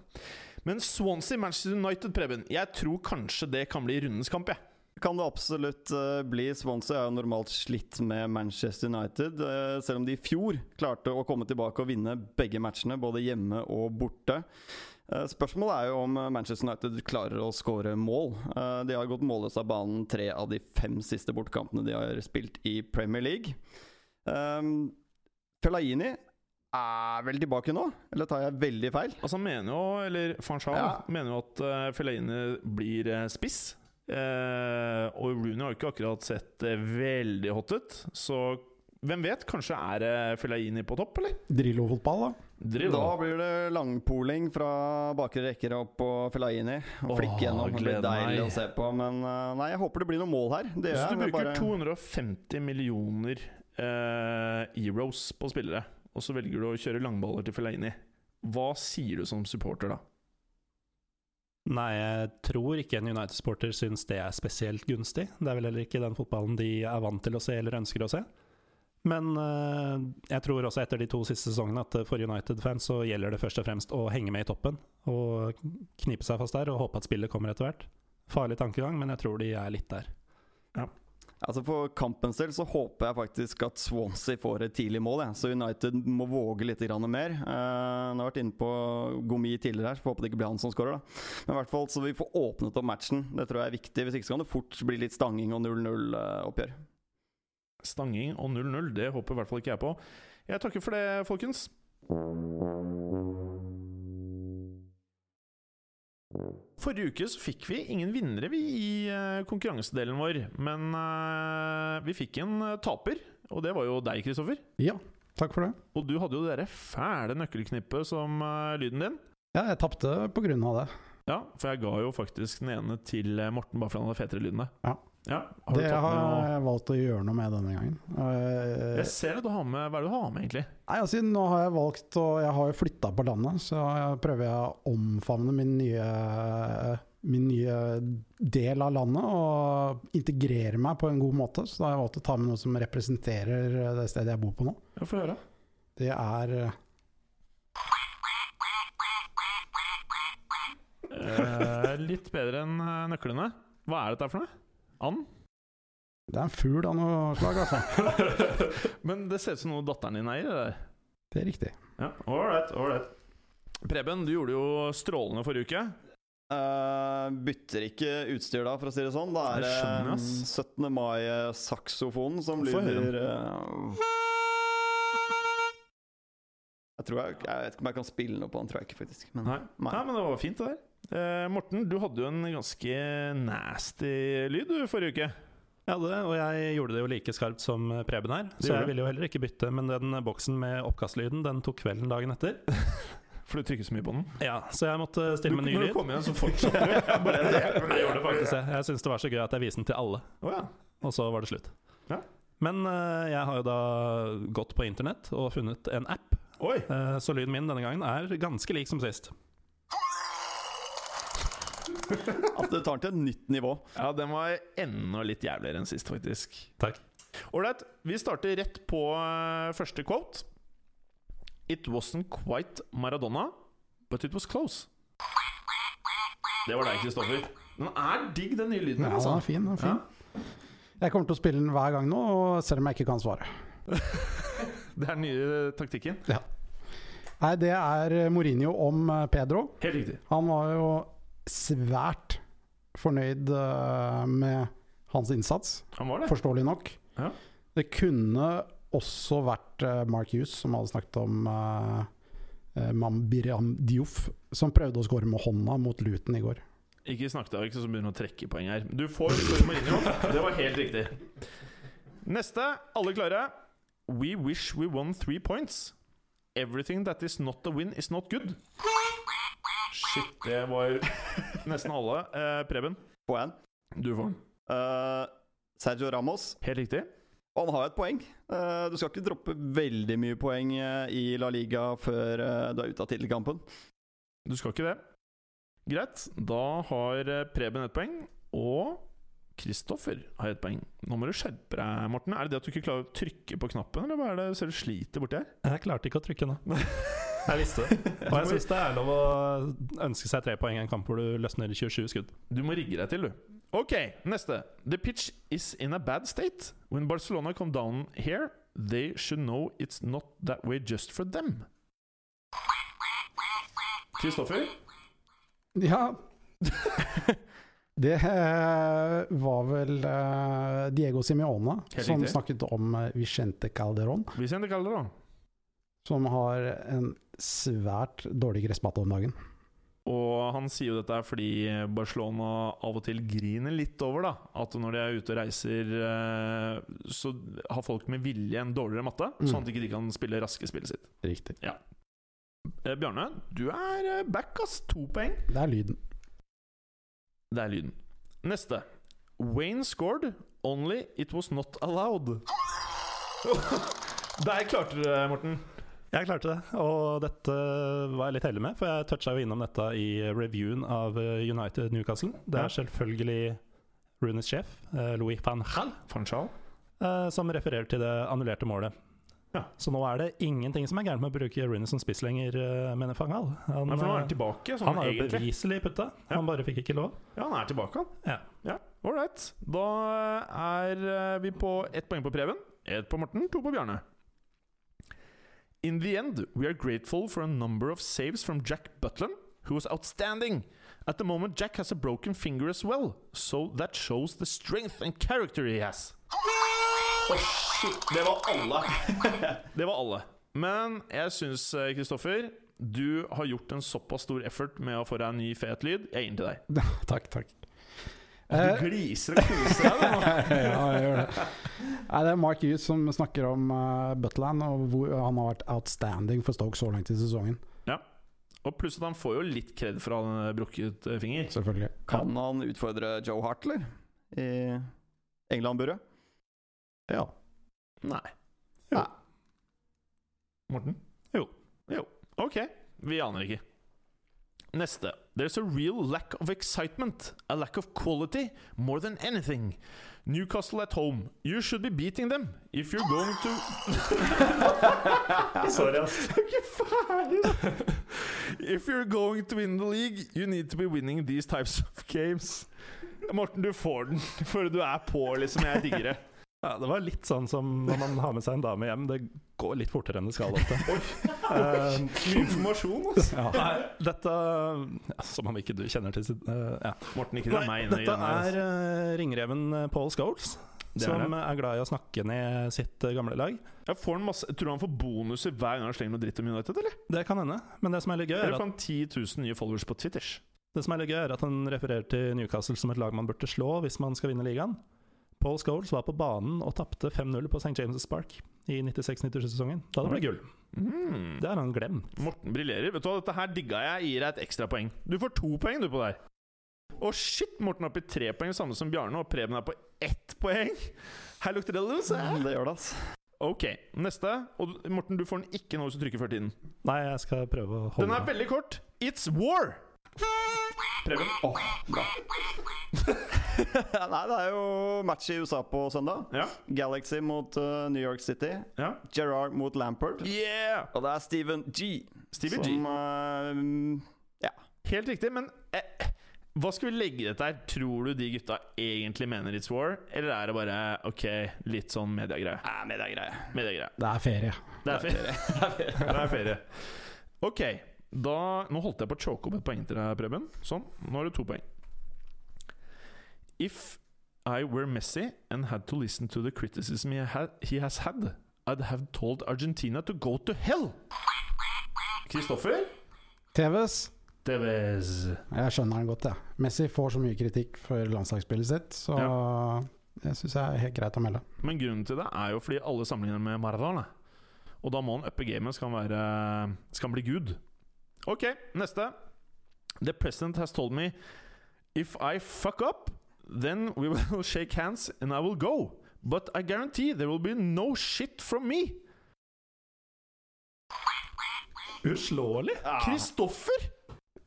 S1: Men Swansea, Manchester United, Preben. Jeg tror kanskje det kan bli rundens kamp, jeg.
S2: Kan det absolutt eh, bli. Swansea er jo normalt slitt med Manchester United, eh, selv om de i fjor klarte å komme tilbake og vinne begge matchene, både hjemme og borte. Eh, Spørsmålet er jo om Manchester United klarer å skåre mål. De har gått målløse av banen tre av de fem siste bortekampene de har spilt i Premier League. Um, Fellaini er vel tilbake nå, eller tar jeg veldig feil?
S1: Altså, han mener jo, eller Fanchal
S2: Ja.
S1: mener jo at Fellaini blir spiss. Eh, og Rooney har jo ikke akkurat sett eh, veldig hot ut, så hvem vet? Kanskje er det Fellaini på topp, eller?
S4: Drillo-fotball, da.
S1: Drillo.
S2: Da blir det langpoling fra bakre rekker opp på Fellaini. Og
S1: Åh,
S2: flikke gjennom. Det blir deilig
S1: meg.
S2: å se på. Men eh, nei, jeg håper det blir noe mål her. Det
S1: Hvis
S2: gjør
S1: du
S2: jeg. Det er
S1: bruker
S2: bare-
S1: 250 millioner eh, euros på spillere, og så velger du å kjøre langballer til Fellaini, hva sier du som supporter da?
S3: Nei, jeg tror ikke en United-sporter syns det er spesielt gunstig. Det er vel heller ikke den fotballen de er vant til å se eller ønsker å se. Men eh, jeg tror også etter de to siste sesongene at for United-fans så gjelder det først og fremst å henge med i toppen og knipe seg fast der og håpe at spillet kommer etter hvert. Farlig tankegang, men jeg tror de er litt der.
S2: Altså For kampens del så håper jeg faktisk at Swansea får et tidlig mål. Jeg. Så United må våge litt mer. Uh, har vært inne på Gomi tidligere her, så får håpe det ikke blir han som skårer. da. Men i hvert fall så vi får åpnet opp matchen. Det tror jeg er viktig. Hvis ikke så kan det fort bli litt stanging og 0-0-oppgjør.
S1: Stanging og 0-0, det håper i hvert fall ikke jeg på. Jeg takker for det, folkens. Forrige uke så fikk vi ingen vinnere vi i eh, konkurransedelen vår, men eh, vi fikk en eh, taper, og det var jo deg, Kristoffer.
S4: Ja, takk for det.
S1: Og du hadde jo det der fæle nøkkelknippet som lyden din.
S4: Ja, jeg tapte på grunn av det.
S1: Ja, for jeg ga jo faktisk den ene til Morten bare fordi han hadde fetere lydene.
S4: Ja.
S1: Ja har du
S4: Det
S1: tatt
S4: har
S1: med noe-
S4: jeg valgt å gjøre noe med denne gangen. Uh,
S1: Jeg ser at du har med Hva er det du har med, egentlig?
S4: Nei, altså, nå har jeg valgt å Jeg har jo flytta på landet, så jeg prøver jeg å omfavne min nye Min nye del av landet og integrere meg på en god måte. Så da har jeg valgt å ta med noe som representerer det stedet jeg bor på nå.
S1: Ja, Få høre.
S4: Det er eh,
S1: Eh, litt bedre enn nøklene. Hva er dette for noe? And?
S4: Det er en fugl av noe slag, altså. [LAUGHS]
S1: Men det ser ut som noe datteren din eier. Det.
S4: Det er riktig.
S1: Ja, Ålreit, ålreit. Preben, du gjorde jo strålende forrige uke.
S2: Uh, bytter ikke utstyr da, for å si det sånn. Det er eh, 17. mai-saksofonen som lyder uh, Jeg tror jeg, jeg vet ikke om jeg kan spille noe på den, tror jeg ikke faktisk. Men,
S1: Nei. Nei, men det var fint, det der. Eh, Morten, du hadde jo en ganske nasty lyd du forrige uke.
S3: Jeg hadde det, og jeg gjorde det jo like skarpt som Preben her.
S1: Det
S3: Så jeg
S1: du.
S3: ville jo heller ikke bytte, men den boksen med oppkastlyden Den tok kvelden dagen etter. [LAUGHS]
S1: For du trykker så mye på den.
S3: Ja, Så jeg måtte stille med ny
S1: Når
S3: lyd.
S1: du kom igjen, så fortsatte [LAUGHS] du. Jeg
S3: Jeg gjorde det faktisk det. Jeg syntes det var så gøy at jeg viste den til alle,
S1: Oh, ja.
S3: og så var det slutt.
S1: Ja.
S3: Men uh, jeg har jo da gått på internett og funnet en app,
S1: Oi!
S3: Uh, så lyden min denne gangen er ganske lik som sist.
S2: At [LAUGHS] det tar den til et nytt nivå.
S1: Ja, den var enda litt jævligere enn sist, faktisk.
S3: Takk.
S1: Ålreit, vi starter rett på eh, første quote. It wasn't quite Maradona, but it was close. Det var deg, Kristoffer. Den er digg, den nye lyden.
S4: Ja,
S1: altså.
S4: den er fin. Den er fin. Jeg kommer til å spille den hver gang nå, og selv om jeg ikke kan svare. [LAUGHS]
S1: Det er den nye taktikken. Ja.
S4: Nei, det er Mourinho om eh, Pedro.
S1: Helt riktig.
S4: Han var jo svært fornøyd eh, med hans innsats,
S1: Han var det.
S4: forståelig nok.
S1: Ja.
S4: Det kunne også vært eh, Mark Hughes, som hadde snakket om uh, Mambiram Diouf, som prøvde å skåre med hånda mot Luton i går.
S1: Ikke snakk til ikke som begynner å trekke poeng her. Du får Victor Mourinho. Det var helt riktig. Neste. Alle klare? We wish we won three points. Everything that is not a win, is not good. Shit, det var [LAUGHS] nesten alle. Eh, Preben,
S2: På en.
S1: du får den.
S2: Eh, Sergio Ramos.
S1: Helt riktig.
S2: Og han har et poeng. Eh, du skal ikke droppe veldig mye poeng eh, i La Liga før eh, du er ute av tittelkampen.
S1: Du skal ikke det. Greit. Da har eh, Preben et poeng, og Kristoffer har et poeng. Nå må du skjerpe deg, Morten. Er det det at du ikke klarer å trykke på knappen, eller hva er det ser du sliter borti her?
S3: Jeg klarte ikke å trykke nå. [LAUGHS] Jeg visste det. [LAUGHS] Og jeg syns det er lov å ønske seg tre poeng i en kamp hvor du løsner 27 skudd.
S1: Du må rigge deg til, du. Ok, neste. The pitch is in a bad state. When Barcelona come down here, they should know it's not that way just for them. Kristoffer?
S4: Ja [LAUGHS] Det eh, var vel eh, Diego Simione som
S1: riktig.
S4: snakket om eh, Vicente Calderón,
S1: Vicente Calderón.
S4: Som har en svært dårlig gressmatte om dagen.
S1: Og han sier jo dette er fordi Barcelona av og til griner litt over da At når de er ute og reiser, eh, så har folk med vilje en dårligere matte,
S4: Mm.
S1: sånn at de ikke kan spille raske spillet sitt.
S4: Riktig.
S1: Eh, Bjarne, du er eh, back, ass. To poeng.
S4: Det er lyden.
S1: Det er lyden. Neste. Wayne scored, only it was not allowed. [LAUGHS] Der klarte du det, Morten.
S3: Jeg klarte det, og dette var jeg litt heldig med, for jeg toucha jo innom dette i reviewen av eh, United Newcastle. Det er selvfølgelig Runes sjef, eh, Louis van
S1: Hall,
S3: eh, som refererer til det annullerte målet.
S1: Ja.
S3: Så nå er det ingenting som er gærent med å bruke Runes som spiss lenger, mener Gaal. Han,
S1: Ja, nå er han tilbake, sånn
S3: han har jo beviselig putta,
S1: Ja.
S3: han bare fikk ikke lov.
S1: Ja, han er tilbake, han.
S3: Ja.
S1: Ja, Ålreit. Da er vi på ett poeng på Preben, ett på Morten, to på Bjarne. In the end, we are grateful for a number of saves from Jack Butland, who was outstanding. At the moment, Jack has a broken finger as well, so that shows the strength and character he has. Oh, shit! Det var alle. [LAUGHS] det var alle. Men jeg syns, Kristoffer, Du har gjort en såpass stor effort med å få deg en ny fet lyd. Jeg gir den til deg. [LAUGHS]
S4: takk, takk.
S1: Du
S4: Eh,
S1: gliser og koser deg. nå. [LAUGHS]
S4: ja, jeg gjør det. Nei, det er Mark Hughes som snakker om uh, Butland, og hvor han har vært outstanding for Stoke så langt i sesongen.
S1: Ja, Og pluss at han får jo litt kred for han den brukket eh, finger.
S4: Selvfølgelig.
S2: Kan han utfordre Joe Hart, eller? I England-buret?
S4: Ja.
S1: Nei.
S2: Nei.
S1: Morten? Jo. Jo. Ok. Vi aner ikke. Neste. There's a real lack of excitement. A lack of quality. More than anything. Newcastle at home. You should be beating them. If you're going to [LAUGHS] Sorry, ass. [LAUGHS] [LAUGHS] If you're going to win the league, you need to be winning these types of games. Morten, du får den, for du er på, liksom. Jeg digger det.
S3: Ja, det var litt sånn som når man har med seg en dame hjem. Det går litt fortere enn det skal ofte. Eh,
S1: Mye informasjon, altså.
S4: Ja.
S3: Nei, dette ja, Som om ikke du kjenner til sitt uh, ja.
S1: Morten, ikke
S3: Nei,
S1: meg
S3: Dette
S1: greiene
S3: er uh, ringreven Paul Scholes,
S1: er
S3: som
S1: det.
S3: er glad i å snakke ned sitt gamle lag.
S1: Jeg får en masse, tror du han får bonuser hver gang han slenger noe dritt om United, eller?
S3: Det kan hende, men det som er litt gøy, er
S1: Eller
S3: at,
S1: får han 10 000 nye followers på Twitters?
S3: det som er, litt gøy er at han refererer til Newcastle som et lag man burde slå hvis man skal vinne ligaen. Paul Scholes var på banen og tapte 5-0 på St. James' Park i 96-97-sesongen. Da det ble gull.
S1: Mm.
S3: Det har han glemt.
S1: Morten briljerer. Vet du hva, Dette her digga jeg. Gir deg et ekstra poeng. Du får to poeng du på der. Å shit, Morten er oppe i tre poeng, samme som Bjarne, og Preben er på ett poeng. Her lukter det loose.
S2: Det gjør det, altså.
S1: Ok, neste. Og Morten, du får den ikke nå hvis du trykker før tiden.
S3: Nei, jeg skal prøve å holde
S1: Den er veldig kort. It's war! Preben. [LAUGHS]
S2: Nei, det er jo match i USA på søndag.
S1: Ja.
S2: Galaxy mot uh, New York City.
S1: ja.
S2: Gerard mot Lampard.
S1: Yeah!
S2: Og det er Steven G.
S1: Steven
S2: som,
S1: G.
S2: uh, ja.
S1: Helt riktig, men eh, hva skal vi legge i dette her? Tror du de gutta egentlig mener It's War, eller er det bare ok, litt sånn mediegreie?
S2: Eh, mediegreie.
S1: Mediegreie.
S4: Det er ferie.
S1: Det er ferie. [LAUGHS] [LAUGHS] det er ferie. Ok, da Nå holdt jeg på å choke opp et poeng til deg, Preben. Sånn. Nå har du to poeng. If I were Messi and had to listen to the criticism he, ha he has had, I'd have told Argentina to go to hell! Kristoffer?
S4: TVs.
S1: Tevez.
S4: Jeg skjønner den godt, jeg. Messi får så mye kritikk for landslagsspillet sitt, så det syns jeg er helt greit å melde.
S1: Men grunnen til det er jo fordi alle sammenligner med Maradona. Og da må han uppe gamet, skal han, være, skal han bli gud. Ok, neste. The president has told me If I fuck up, then we [LAUGHS] will shake hands and I will go. But I guarantee there will be no shit from me.
S3: Uslåelig!
S1: Kristoffer!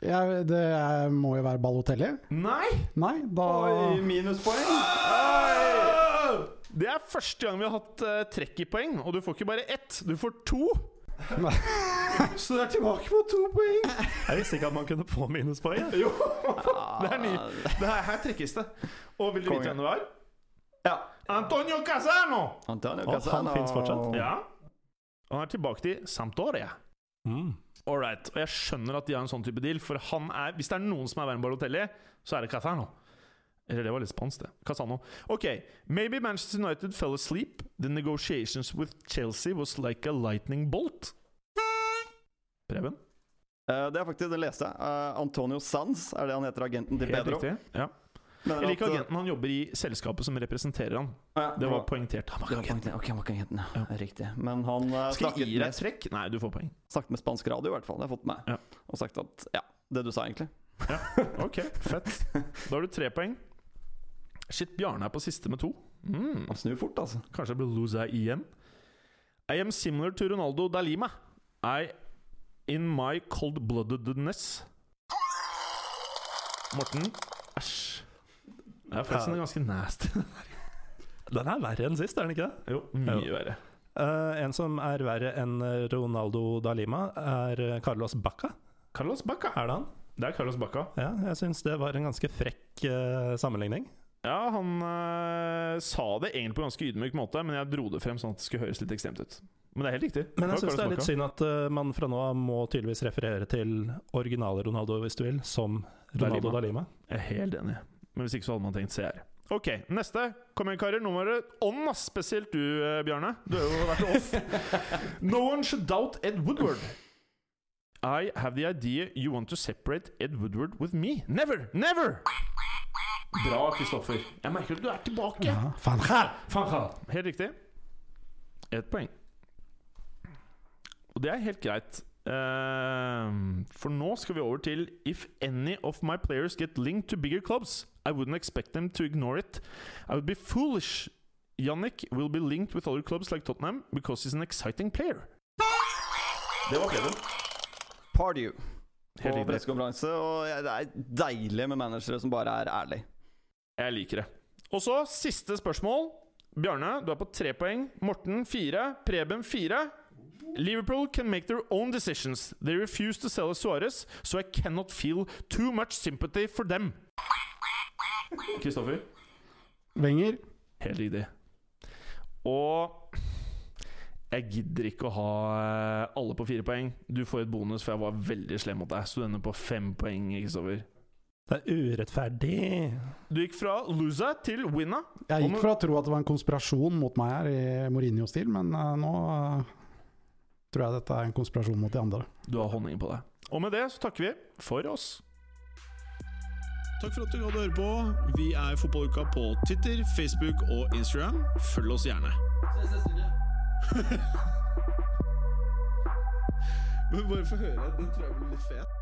S4: Ja, det må jo være Balotelli?
S1: Nei!
S4: Nei, da
S2: Oi, minuspoeng!
S1: Oi! Det er første gang vi har hatt uh, trekk i poeng, og du får ikke bare ett, du får to. Så du er tilbake på to poeng.
S3: Jeg visste ikke at man kunne få minuspoeng.
S1: Jo, det er ny. Det her, her trekkes det. Og vil du vite hvem det var?
S2: Ja.
S1: Antonio Casano!
S2: Antonio
S3: Å, han fins fortsatt.
S1: Ja. Han er tilbake til Sampdoria.
S3: Mm.
S1: All right. Og jeg skjønner at de har en sånn type deal, for han er, hvis det er noen som er verre enn Balotelli, så er det Casano. Eller det var litt spansk, det. Casano. Ok. Maybe Manchester United fell asleep. The negotiations with Chelsea was like a lightning bolt. Preben?
S2: Uh, det er faktisk det leste jeg. Uh, Antonio Sanz er det han heter, agenten til
S1: Helt
S2: Pedro.
S1: riktig. Ja.
S2: Mener
S1: Jeg liker
S2: at, eh,
S1: agenten. Han jobber i selskapet som representerer han.
S2: ja,
S1: Det var poengtert. Han var ikke agenten.
S2: Ok, han var ikke agenten, ja.
S1: Ja.
S2: Riktig. Men han uh,
S1: Skal jeg gi deg et trekk? Nei, du får poeng.
S2: snakket med spansk radio, i hvert fall. Det har jeg fått med.
S1: Ja.
S2: Og sagt at ja, det du sa, egentlig.
S1: Ok, fett. [LAUGHS] Da har du tre poeng. Shit, Bjarne er på siste med to. Mm.
S2: Han snur fort, altså.
S1: Kanskje jeg blir loser igjen. I am similar to Ronaldo Dalima. I in my cold-bloodedness. Morten. Æsj. Det er forresten ganske nasty. [LAUGHS]
S3: Den er verre enn sist, er den ikke det?
S1: Jo, mye
S3: Jo.
S1: verre.
S3: Uh, en som er verre enn Ronaldo Dalima, er eh, Carlos Bacca.
S1: Carlos Bacca.
S3: Er det han?
S1: Det er Carlos Bacca.
S3: Ja, jeg syns det var en ganske frekk uh, sammenligning.
S1: Ja, han øh, sa det egentlig på en ganske ydmyk måte, men jeg dro det frem sånn at det skulle høres litt ekstremt ut. Men det er helt riktig.
S3: Men jeg syns det er litt synd at uh, man fra nå av må tydeligvis referere til originale Ronaldo, hvis du vil, som Ronaldo da Lima.
S1: Jeg er helt enig. Men hvis ikke så hadde man tenkt CR. Ok, neste. Kom igjen, karer. Nå må dere on, ass. Spesielt du, eh, Bjarne. Du har jo vært off. [LAUGHS] no one should doubt Ed Woodward. I have the idea you want to separate Ed Woodward with me. Never! Never! Bra, Kristoffer. Jeg merker at du er tilbake.
S4: Ja, Van Gaal.
S1: Van Helt riktig. Ett poeng. Og det er helt greit. Uh, for nå skal vi over til If any of my players get linked to bigger clubs, I wouldn't expect them to ignore it. I would be foolish. Yannick will be linked with other clubs like Tottenham because he's an exciting player. Det var Preben.
S2: Pardew
S1: Helt
S2: på pressekonferanse. Og det er deilig med managere som bare er ærlig.
S1: Jeg liker det. Og så siste spørsmål. Bjarne, du er på tre poeng. Morten fire. Preben fire. Liverpool can make their own decisions. They refuse to sell Suarez, so I cannot feel too much sympathy for them. Kristoffer?
S4: Wenger.
S1: Helt riktig. Og jeg gidder ikke å ha eh, alle på fire poeng. Du får et bonus, for jeg var veldig slem mot deg. Så du ender på fem poeng, Kristoffer.
S3: Det er urettferdig.
S1: Du gikk fra loser til winna.
S4: Jeg gikk fra å tro at det var en konspirasjon mot meg her i Mourinho-stil, men eh, nå eh, tror jeg dette er en konspirasjon mot de andre.
S1: Du har honning på deg. Og med det så takker vi for oss. Takk for at du gadd å høre på. Vi er Fotballuka på Twitter, Facebook og Instagram. Følg oss gjerne. [LAUGHS] Men bare få høre. Den tror jeg blir litt fet.